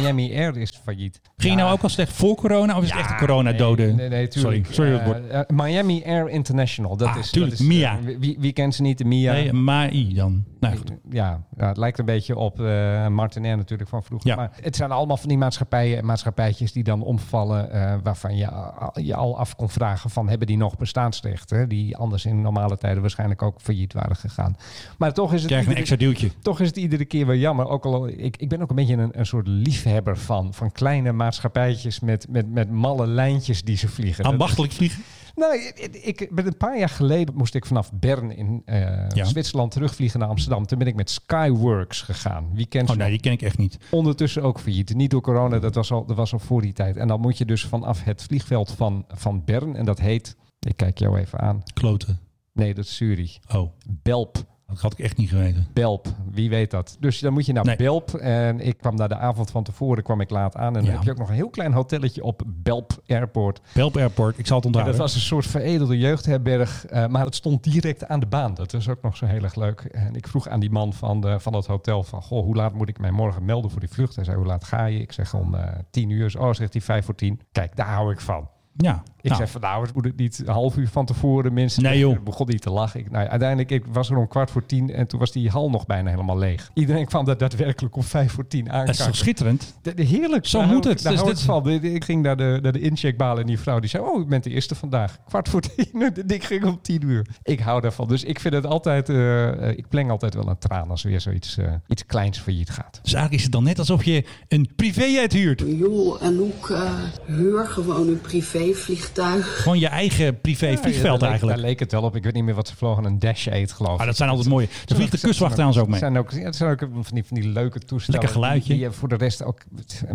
[SPEAKER 2] Miami Air is failliet.
[SPEAKER 1] Ging je nou ook al slecht voor corona of is het echt een corona-dode?
[SPEAKER 2] Nee, nee, nee,
[SPEAKER 1] sorry,
[SPEAKER 2] tuurlijk.
[SPEAKER 1] sorry
[SPEAKER 2] Eh, eh, Miami Air International. Dat
[SPEAKER 1] Ah,
[SPEAKER 2] is,
[SPEAKER 1] tuurlijk,
[SPEAKER 2] dat is,
[SPEAKER 1] MIA.
[SPEAKER 2] eh, wie, wie kent ze niet? De MIA.
[SPEAKER 1] Nee, MAI dan. Nou goed.
[SPEAKER 2] Ja, ja, het lijkt een beetje op eh Martinair natuurlijk van vroeger.
[SPEAKER 1] Ja.
[SPEAKER 2] Maar het zijn allemaal van die maatschappijen en maatschappijtjes die dan omvallen. waarvan je, je al af kon vragen van hebben die nog bestaansrecht? Hè? Die anders in normale tijden waarschijnlijk ook failliet waren gegaan. Maar toch is het,
[SPEAKER 1] Krijg een extra duwtje.
[SPEAKER 2] toch is het iedere keer weer jammer. Ook al, ik, ik ben ook een beetje een, een soort liefhebber van, van kleine maatschappijtjes met, met, met malle lijntjes die ze vliegen.
[SPEAKER 1] Ambachtelijk vliegen?
[SPEAKER 2] nou, ik, ik ben een paar jaar geleden moest ik vanaf Bern in eh,
[SPEAKER 1] Ja.
[SPEAKER 2] Zwitserland terugvliegen naar Amsterdam. Toen ben ik met Skyworks gegaan. Wie kent
[SPEAKER 1] Oh
[SPEAKER 2] ze
[SPEAKER 1] nee, die ken ik echt niet.
[SPEAKER 2] Ondertussen ook failliet. Niet door corona, dat was al, dat was al voor die tijd. En dan moet je dus vanaf het vliegveld van, van Bern, en dat heet, ik kijk jou even aan.
[SPEAKER 1] Kloten.
[SPEAKER 2] Nee, dat is Zurich.
[SPEAKER 1] Oh,
[SPEAKER 2] Belp.
[SPEAKER 1] Dat had ik echt niet geweten.
[SPEAKER 2] Belp, wie weet dat. Dus dan moet je naar
[SPEAKER 1] Nee.
[SPEAKER 2] Belp. En ik kwam daar de avond van tevoren kwam ik laat aan. En dan heb je ook nog een heel klein hotelletje op Belp Airport.
[SPEAKER 1] Belp Airport, ik zal het
[SPEAKER 2] En
[SPEAKER 1] onthouden.
[SPEAKER 2] dat was een soort veredelde jeugdherberg, eh, maar het stond direct aan de baan. Dat is ook nog zo heel erg leuk. En ik vroeg aan die man van, de, van het hotel van, goh, hoe laat moet ik mij morgen melden voor die vlucht? Hij zei, hoe laat ga je? Ik zeg om eh, tien uur. Oh, zegt hij vijf voor tien. Kijk, daar hou ik van.
[SPEAKER 1] Ja,
[SPEAKER 2] Ik
[SPEAKER 1] nou,
[SPEAKER 2] zei van, nou, moet het niet een half uur van tevoren mensen...
[SPEAKER 1] Nee, joh.
[SPEAKER 2] begon hij te lachen. Ik, nou, uiteindelijk ik was er om kwart voor tien en toen was die hal nog bijna helemaal leeg. Iedereen kwam daar daadwerkelijk om vijf voor tien
[SPEAKER 1] dat is toch schitterend?
[SPEAKER 2] De- de- Heerlijk.
[SPEAKER 1] Zo
[SPEAKER 2] Daar
[SPEAKER 1] moet
[SPEAKER 2] ik-
[SPEAKER 1] het.
[SPEAKER 2] Daar
[SPEAKER 1] Dus
[SPEAKER 2] hou
[SPEAKER 1] dit-
[SPEAKER 2] ik van. De- de- Ik ging naar de, naar de incheckbaal en die vrouw die zei... Oh, ik ben de eerste vandaag. Kwart voor tien. Ik ging om tien uur. Ik hou daarvan. Dus ik vind het altijd... eh, eh, ik pleng altijd wel een traan als er weer zoiets eh, iets kleins failliet gaat.
[SPEAKER 1] Dus eigenlijk is het dan net alsof je een privéjet huurt.
[SPEAKER 15] Joh, en ook eh huur gewoon een privévliegtuig.
[SPEAKER 1] Gewoon je eigen privé
[SPEAKER 2] Ja,
[SPEAKER 1] vliegveld
[SPEAKER 2] daar
[SPEAKER 1] eigenlijk.
[SPEAKER 2] Daar leek het wel op. Ik weet niet meer wat ze vlogen. Een Dash 8 geloof ik.
[SPEAKER 1] Ah, dat zijn altijd mooie. Daar vliegt de kustwacht trouwens ook mee.
[SPEAKER 2] Zijn ook, ja, het zijn ook van die, van die leuke toestellen.
[SPEAKER 1] Lekker geluidje.
[SPEAKER 2] Die je voor de rest ook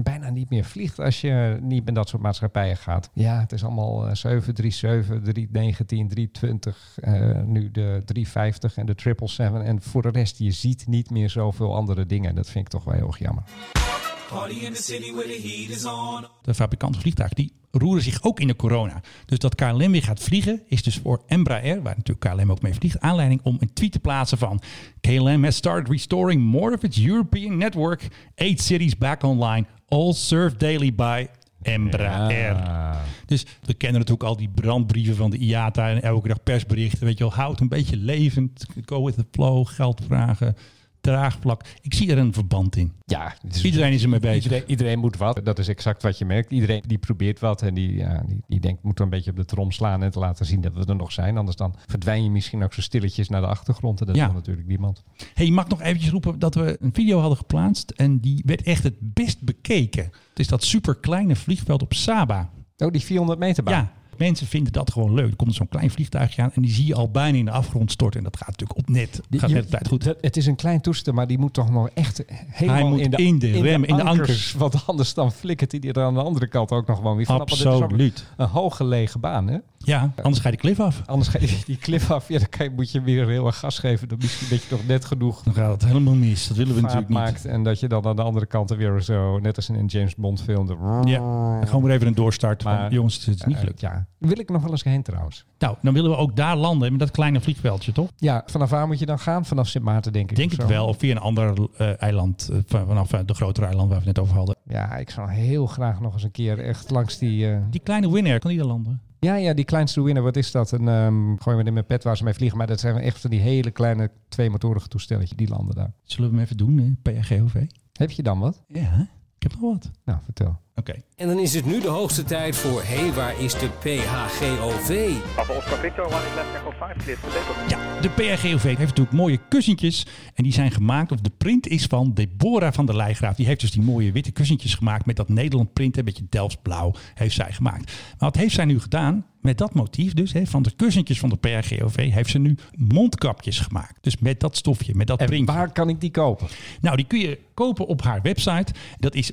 [SPEAKER 2] bijna niet meer vliegt als je niet met dat soort maatschappijen gaat. Ja, het is allemaal eh, 737, 319, 320, eh, nu de 350 en de 777. En voor de rest, je ziet niet meer zoveel andere dingen. Dat vind ik toch wel heel erg jammer.
[SPEAKER 1] De fabrikanten vliegtuigen die roeren zich ook in de corona. Dus dat KLM weer gaat vliegen is dus voor Embraer, waar natuurlijk KLM ook mee vliegt, aanleiding om een tweet te plaatsen van KLM has started restoring more of its European network. Eight cities back online, all served daily by Embraer. Dus we kennen natuurlijk al die brandbrieven van de IATA en elke dag persberichten. Weet je wel, houd een beetje levend, go with the flow, geld vragen, draagvlak. Ik zie er een verband in.
[SPEAKER 2] Ja,
[SPEAKER 1] Iedereen is ermee bezig.
[SPEAKER 2] Iedereen, iedereen moet wat. Dat is exact wat je merkt. Iedereen die probeert wat en die, ja, die, die denkt, moet er een beetje op de trom slaan en te laten zien dat we er nog zijn. Anders dan verdwijn je misschien ook zo stilletjes naar de achtergrond. En dat
[SPEAKER 1] Ja.
[SPEAKER 2] wil natuurlijk niemand.
[SPEAKER 1] Hey, je mag nog eventjes roepen dat we een video hadden geplaatst. En die werd echt het best bekeken. Het is dat super kleine vliegveld op Saba.
[SPEAKER 2] Oh, die 400 meter baan.
[SPEAKER 1] Ja, mensen vinden dat gewoon leuk. Er komt zo'n klein vliegtuigje aan en die zie je al bijna in de afgrond storten. En dat gaat natuurlijk op net. Gaat
[SPEAKER 2] je-
[SPEAKER 1] de tijd goed.
[SPEAKER 2] dat- Het is een klein toestel, maar die moet toch nog echt helemaal
[SPEAKER 1] Hij moet
[SPEAKER 2] in de,
[SPEAKER 1] in de rem, in de ankers.
[SPEAKER 2] Want anders dan flikkert hij er aan de andere kant ook nog gewoon weer vanaf. Want het is
[SPEAKER 1] Absoluut.
[SPEAKER 2] Een hooggelegen baan, hè?
[SPEAKER 1] Ja, anders ga je de klif af.
[SPEAKER 2] Anders ga je die cliff af. Ja, dan kan je, moet je weer heel erg gas geven. Dan misschien dat je nog net genoeg
[SPEAKER 1] Dan gaat het helemaal mis. Dat willen we natuurlijk niet.
[SPEAKER 2] maakt. En dat je dan aan de andere kant er weer zo, net als in een James Bond film. de-
[SPEAKER 1] Ja, gewoon weer even een doorstart. Van, jongens, het is niet
[SPEAKER 2] Eh,
[SPEAKER 1] gelukt.
[SPEAKER 2] ja, wil ik nog wel eens heen trouwens.
[SPEAKER 1] Nou, dan willen we ook daar landen met dat kleine vliegveldje, toch?
[SPEAKER 2] Ja, vanaf waar moet je dan gaan? Vanaf Sint Maarten, denk ik.
[SPEAKER 1] Denk het wel. Of via een ander eh, eiland, eh, van- vanaf de grotere eiland waar we het net over hadden.
[SPEAKER 2] Ja, ik zou heel graag nog eens een keer echt langs die...
[SPEAKER 1] Die kleine Winnair, kan die daar landen?
[SPEAKER 2] Ja, ja, die kleinste winner, wat is dat? Een, um, gooi me in mijn pet waar ze mee vliegen. Maar dat zijn echt van die hele kleine tweemotorige toestelletjes. Die landen daar.
[SPEAKER 1] Zullen we hem even doen, hè? PRGOV?
[SPEAKER 2] Heb je dan wat?
[SPEAKER 1] Ja, ik heb nog wat.
[SPEAKER 2] Nou, vertel.
[SPEAKER 1] Oké.
[SPEAKER 4] En dan is het nu de hoogste tijd voor Hé, hey, waar is de PHGOV?
[SPEAKER 12] Alpha Oscar Victor, one is left echo 5, clear for takeoff.
[SPEAKER 1] Ja, de PRGOV heeft natuurlijk mooie kussentjes. En die zijn gemaakt, of de print is van Deborah van der Leijgraaf. Die heeft dus die mooie witte kussentjes gemaakt met dat Nederland print. Een beetje Delftsblauw heeft zij gemaakt. Maar wat heeft zij nu gedaan? Met dat motief dus, hè, van de kussentjes van de PRGOV, heeft ze nu mondkapjes gemaakt. Dus met dat stofje, met dat
[SPEAKER 2] En
[SPEAKER 1] printje.
[SPEAKER 2] waar kan ik die kopen?
[SPEAKER 1] Nou, die kun je kopen op haar website. Dat is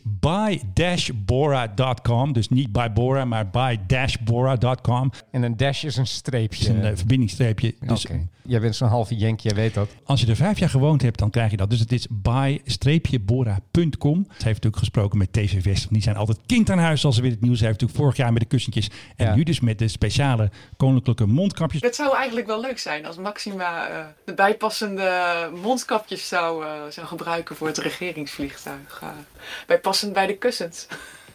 [SPEAKER 1] buy-bora.com. Dus niet by Bora, maar buy-bora.com.
[SPEAKER 2] En een dash is een streepje.
[SPEAKER 1] is een eh, verbindingsstreepje. Dus
[SPEAKER 2] Oké. Jij bent zo'n halve jenk, jij weet dat.
[SPEAKER 1] als je er vijf jaar gewoond hebt, dan krijg je dat. Dus het is buy-bora.com. Ze heeft natuurlijk gesproken met TV West. want Die zijn altijd kind aan huis als ze weer het nieuws heeft. Natuurlijk vorig jaar met de kussentjes. En
[SPEAKER 2] Ja.
[SPEAKER 1] nu dus met de speciale koninklijke mondkapjes.
[SPEAKER 16] Het zou eigenlijk wel leuk zijn als Maxima eh, de bijpassende mondkapjes zou, eh, zou gebruiken voor het regeringsvliegtuig. bijpassend bij de kussens.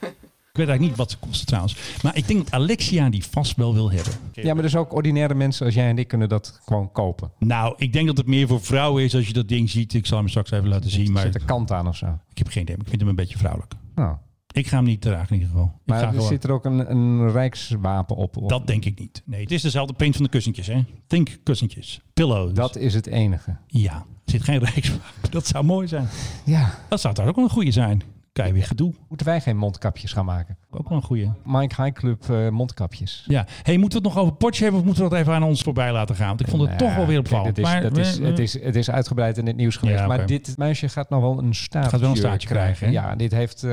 [SPEAKER 1] Ik weet eigenlijk niet wat ze kosten trouwens. Maar ik denk dat Alexia die vast wel wil hebben.
[SPEAKER 2] Ja, maar dus ook ordinaire mensen als jij en ik kunnen dat gewoon kopen.
[SPEAKER 1] Nou, ik denk dat het meer voor vrouwen is als je dat ding ziet. Ik zal hem straks even laten zien.
[SPEAKER 2] Er
[SPEAKER 1] Maar
[SPEAKER 2] zit een kant aan of zo.
[SPEAKER 1] ik heb geen idee. maar Ik vind hem een beetje vrouwelijk.
[SPEAKER 2] Nou,
[SPEAKER 1] Ik ga hem niet dragen in ieder geval. Ik
[SPEAKER 2] maar er
[SPEAKER 1] gewoon-
[SPEAKER 2] zit er ook een, een rijkswapen op. of-
[SPEAKER 1] Dat denk ik niet. Nee, het is dezelfde print van de kussentjes, hè? Think kussentjes. Pillows.
[SPEAKER 2] Dat is het enige.
[SPEAKER 1] Ja, er zit geen rijkswapen. Dat zou mooi zijn.
[SPEAKER 2] Ja.
[SPEAKER 1] Dat zou daar ook wel een goede zijn. Kijk, weer gedoe.
[SPEAKER 2] Moeten wij geen mondkapjes gaan maken?
[SPEAKER 1] Ook wel een goede.
[SPEAKER 2] Mike High Club eh, mondkapjes.
[SPEAKER 1] Ja. Hey, moeten we het nog over Potje hebben of moeten we dat even aan ons voorbij laten gaan? Want ik vond het toch wel weer opvallend.
[SPEAKER 2] Dat is,
[SPEAKER 1] maar,
[SPEAKER 2] dat is, het, is, het is uitgebreid in het nieuws geweest.
[SPEAKER 1] Ja.
[SPEAKER 2] Maar dit meisje gaat nog wel een staartje,
[SPEAKER 1] Gaat wel een staartje krijgen, hè?
[SPEAKER 2] Ja, dit heeft... eh,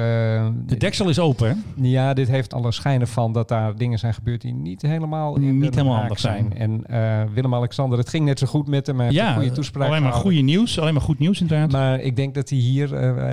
[SPEAKER 1] de deksel is open, hè?
[SPEAKER 2] Ja, dit heeft alle schijnen van dat daar dingen zijn gebeurd die niet helemaal in
[SPEAKER 1] Niet helemaal handig zijn.
[SPEAKER 2] En eh, Willem-Alexander, het ging net zo goed met hem. Hij
[SPEAKER 1] Ja,
[SPEAKER 2] goede toespraak
[SPEAKER 1] alleen maar goede nieuws. Alleen maar goed nieuws inderdaad.
[SPEAKER 2] Maar ik denk dat hij hier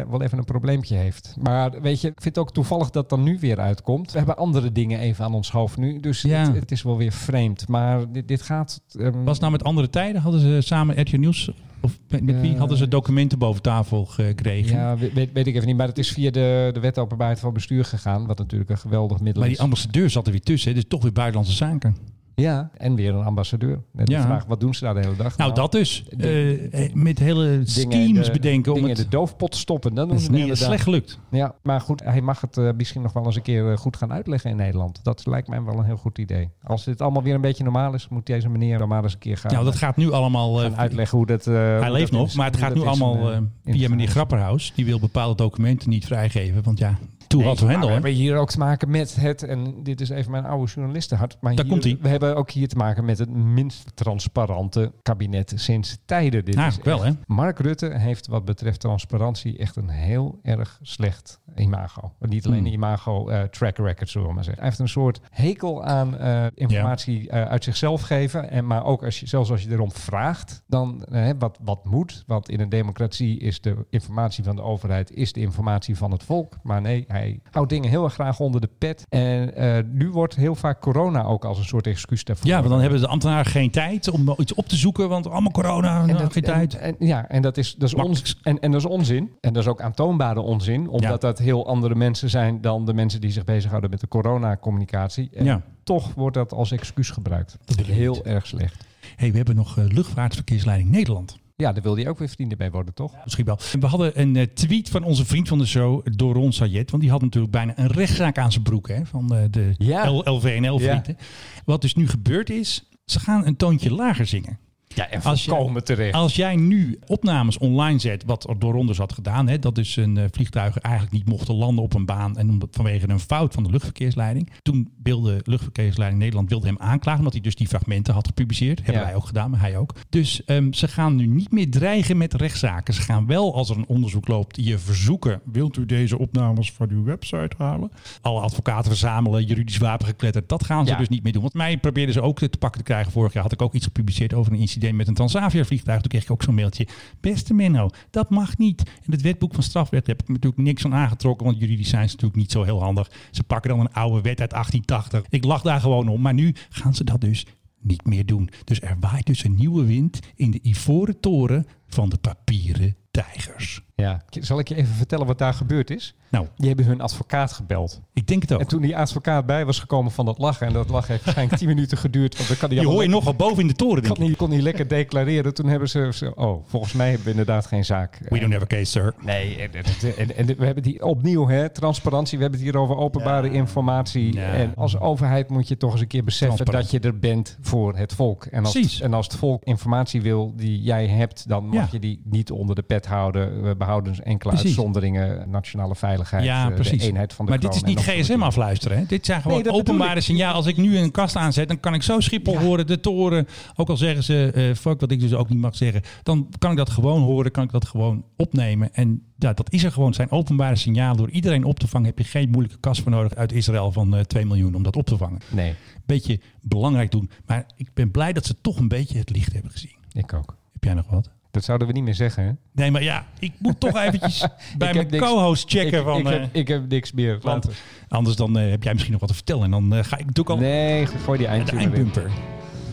[SPEAKER 2] wel even een probleempje heeft. Maar weet je, ik vind het ook toevallig dat dan nu weer uitkomt. We hebben andere dingen even aan ons hoofd nu. Dus
[SPEAKER 1] Ja.
[SPEAKER 2] het, het is wel weer vreemd. Maar dit, dit gaat... ehm,
[SPEAKER 1] Was het nou met andere tijden? Hadden ze samen RTL Nieuws... Of met, met wie
[SPEAKER 2] Eh,
[SPEAKER 1] hadden ze documenten boven tafel gekregen?
[SPEAKER 2] Ja, weet, ik even niet. Maar het is via de, de wet openbaarheid van bestuur gegaan. Wat natuurlijk een geweldig middel
[SPEAKER 1] Maar
[SPEAKER 2] is.
[SPEAKER 1] die ambassadeur zat er weer tussen. Dus toch weer buitenlandse zaken.
[SPEAKER 2] Ja, en weer een ambassadeur. Net
[SPEAKER 1] Ja.
[SPEAKER 2] de vraag, wat doen ze daar de hele dag?
[SPEAKER 1] Nou, dat dus.
[SPEAKER 2] de-
[SPEAKER 1] Eh, met hele schemes
[SPEAKER 2] de-
[SPEAKER 1] bedenken om het...
[SPEAKER 2] de doofpot stoppen. Doen
[SPEAKER 1] is
[SPEAKER 2] ze
[SPEAKER 1] niet slecht gelukt.
[SPEAKER 2] Ja, maar goed, hij mag het eh, misschien nog wel eens een keer eh, goed gaan uitleggen in Nederland. Dat lijkt mij wel een heel goed idee. Als dit allemaal weer een beetje normaal is, moet deze meneer dan maar eens een keer gaan,
[SPEAKER 1] Nou, dat gaat nu allemaal... eh,
[SPEAKER 2] uitleggen hoe dat... eh, hoe
[SPEAKER 1] hij
[SPEAKER 2] dat
[SPEAKER 1] leeft
[SPEAKER 2] in-
[SPEAKER 1] nog, maar het gaat nu
[SPEAKER 2] in
[SPEAKER 1] allemaal
[SPEAKER 2] eh,
[SPEAKER 1] eh,
[SPEAKER 2] in
[SPEAKER 1] via meneer. Grapperhaus. Die wil bepaalde documenten niet vrijgeven. Want ja, too
[SPEAKER 2] Nee,
[SPEAKER 1] to
[SPEAKER 2] maar
[SPEAKER 1] handle.
[SPEAKER 2] We hebben hier ook te maken met het, en dit is even mijn oude journalistenhart, maar
[SPEAKER 1] Daar
[SPEAKER 2] hier-
[SPEAKER 1] komt-ie.
[SPEAKER 2] we hebben ook hier te maken met het minst transparante kabinet sinds tijden. Dit
[SPEAKER 1] Nou,
[SPEAKER 2] is
[SPEAKER 1] wel, hè?
[SPEAKER 2] Mark Rutte heeft wat betreft transparantie echt een heel erg slecht imago. Niet alleen
[SPEAKER 1] Hmm.
[SPEAKER 2] een imago eh, track record, zullen we maar zeggen. Hij heeft een soort hekel aan eh, informatie eh, uit zichzelf geven. En, maar ook als je, zelfs als je erom vraagt, dan wat, wat moet. Want in een democratie is de informatie van de overheid is de informatie van het volk. Maar nee, hij houdt dingen heel erg graag onder de pet. En eh, nu wordt heel vaak corona ook als een soort excuus daarvoor.
[SPEAKER 1] Ja, want dan hebben de ambtenaren geen tijd om iets op te zoeken. Want allemaal corona, nou,
[SPEAKER 2] dat-
[SPEAKER 1] geen tijd.
[SPEAKER 2] En, en- ja, en dat is, dat is ons, en, en dat is onzin. En dat is ook aantoonbare onzin. Omdat
[SPEAKER 1] Ja.
[SPEAKER 2] dat heel andere mensen zijn dan de mensen die zich bezighouden met de coronacommunicatie. En
[SPEAKER 1] Ja.
[SPEAKER 2] toch wordt dat als excuus gebruikt.
[SPEAKER 1] Dat je
[SPEAKER 2] heel erg slecht.
[SPEAKER 1] hey, we hebben nog eh, luchtvaartverkeersleiding Nederland.
[SPEAKER 2] Ja, daar wil hij ook weer vrienden bij worden, toch?
[SPEAKER 1] Misschien wel. We hadden een eh, tweet van onze vriend van de show, Doron Sayed. Want die had natuurlijk bijna een rechtszaak aan zijn broek hè, van eh, de
[SPEAKER 2] Ja.
[SPEAKER 1] LVNL-vrienden. Wat dus nu gebeurd is, ze gaan een toontje lager zingen.
[SPEAKER 2] Ja, en
[SPEAKER 1] Als jij-
[SPEAKER 2] volkomen terecht.
[SPEAKER 1] Als jij nu opnames online zet, wat er door Rondes had gedaan, hè, dat dus een eh, vliegtuigen eigenlijk niet mochten landen op een baan en omdat, vanwege een fout van de luchtverkeersleiding. Toen wilde luchtverkeersleiding Nederland wilde hem aanklagen, omdat hij dus die fragmenten had gepubliceerd. Hebben
[SPEAKER 2] Ja.
[SPEAKER 1] wij ook gedaan, maar hij ook. Dus ehm, ze gaan nu niet meer dreigen met rechtszaken. Ze gaan wel, als er een onderzoek loopt, je verzoeken, wilt u deze opnames van uw website halen? Alle advocaten verzamelen, juridisch wapen gekletterd. Dat gaan ze
[SPEAKER 2] Ja.
[SPEAKER 1] dus niet meer doen. Want mij probeerden ze ook te pakken te krijgen. Vorig jaar had ik ook iets gepubliceerd over een incident met een Transavia vliegtuig. Toen kreeg ik ook zo'n mailtje. Beste Menno, dat mag niet. In het wetboek van strafrecht heb ik natuurlijk niks van aangetrokken. Want juridisch zijn ze natuurlijk niet zo heel handig. Ze pakken dan een oude wet uit 1880. Ik lag daar gewoon om. Maar nu gaan ze dat dus niet meer doen. Dus er waait dus een nieuwe wind in de ivoren toren van de papieren tijgers.
[SPEAKER 2] Ja, zal ik je even vertellen wat daar gebeurd is?
[SPEAKER 1] Nou,
[SPEAKER 2] Die hebben hun advocaat gebeld.
[SPEAKER 1] ik denk het ook.
[SPEAKER 2] En toen die advocaat bij was gekomen van dat lachen, en dat lachen heeft waarschijnlijk 10 minuten geduurd, want dan kan
[SPEAKER 1] Die
[SPEAKER 2] allemaal
[SPEAKER 1] hoor je
[SPEAKER 2] lekker-
[SPEAKER 1] nog wel boven in de toren, denk
[SPEAKER 2] kon
[SPEAKER 1] ik.
[SPEAKER 2] kon hij lekker declareren. Toen hebben ze, oh, volgens mij hebben we inderdaad geen zaak.
[SPEAKER 1] We don't have a case, sir.
[SPEAKER 2] Nee, en, en, en, en we hebben die opnieuw, hè, transparantie. We hebben het hier over openbare informatie.
[SPEAKER 1] Ja.
[SPEAKER 2] En als overheid moet je toch eens een keer beseffen dat je er bent voor het volk. En als,
[SPEAKER 1] Precies.
[SPEAKER 2] en als het volk informatie wil die jij hebt, dan mag
[SPEAKER 1] Ja.
[SPEAKER 2] je die niet onder de pet houden. Behouden dus enkele
[SPEAKER 1] Precies.
[SPEAKER 2] uitzonderingen, nationale veiligheid,
[SPEAKER 1] Ja,
[SPEAKER 2] eh,
[SPEAKER 1] precies.
[SPEAKER 2] de eenheid van de
[SPEAKER 1] maar dit is niet gsm afluisteren. Hè? Dit zijn gewoon
[SPEAKER 2] Nee,
[SPEAKER 1] openbare signalen. Als ik nu een kast aanzet, dan kan ik zo Schiphol horen, de toren. Ook al zeggen ze, eh fuck wat ik dus ook niet mag zeggen. Dan kan ik dat gewoon horen, kan ik dat gewoon opnemen. En ja, dat is er gewoon. Het zijn openbare signalen. Door iedereen op te vangen heb je geen moeilijke kast voor nodig uit Israël van eh 2 miljoen om dat op te vangen.
[SPEAKER 2] Nee,
[SPEAKER 1] Beetje belangrijk doen. Maar ik ben blij dat ze toch een beetje het licht hebben gezien.
[SPEAKER 2] ik ook.
[SPEAKER 1] Heb jij nog wat?
[SPEAKER 2] Dat zouden we niet meer zeggen, hè?
[SPEAKER 1] Nee, maar ja, ik moet toch eventjes bij mijn co-host checken.
[SPEAKER 2] ik,
[SPEAKER 1] van,
[SPEAKER 2] ik,
[SPEAKER 1] eh,
[SPEAKER 2] heb, ik heb niks meer.
[SPEAKER 1] want anders dan eh, heb jij misschien nog wat te vertellen. En dan eh, ga ik doe ik al
[SPEAKER 2] Nee, gooi die
[SPEAKER 1] eindbumper.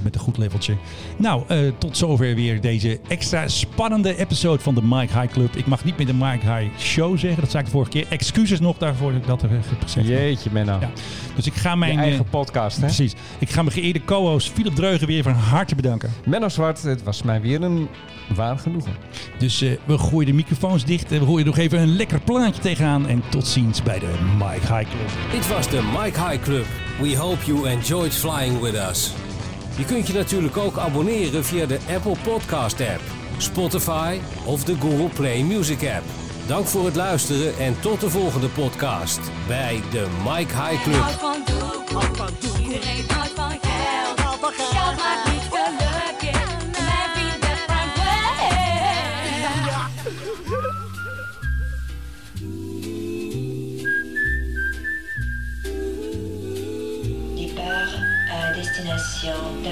[SPEAKER 1] Met een goed leveltje. Nou, eh, tot zover weer deze extra spannende episode van de Mike High Club. Ik mag niet meer de Mike High Show zeggen. Dat zei ik de vorige keer. Excuses nog daarvoor dat ik dat gezegd heb.
[SPEAKER 2] Jeetje, Menno.
[SPEAKER 1] Ja. Dus ik ga mijn...
[SPEAKER 2] Je eigen
[SPEAKER 1] eh,
[SPEAKER 2] podcast, hè?
[SPEAKER 1] Precies. Ik ga mijn geëerde co-host Philip Dreugen weer van harte bedanken.
[SPEAKER 2] Menno Zwart, het was mij weer een waar genoegen.
[SPEAKER 1] Dus eh, we gooien de microfoons dicht. En we gooien er nog even een lekker plaatje tegenaan. En tot ziens bij de Mike High Club.
[SPEAKER 4] Dit was de Mike High Club. We hope you enjoyed flying with us. Je kunt je natuurlijk ook abonneren via de Apple Podcast app, Spotify of de Google Play Music app. Dank voor het luisteren en tot de volgende podcast bij de Mike High Club.
[SPEAKER 14] Houdt van doek, iedereen houdt van geld. Geld maakt niet gelukkig, mijn vrienden Frank
[SPEAKER 17] Départ à destination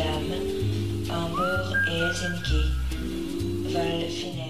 [SPEAKER 17] d'Amsterdam, Hambourg et Helsinki. Vol final.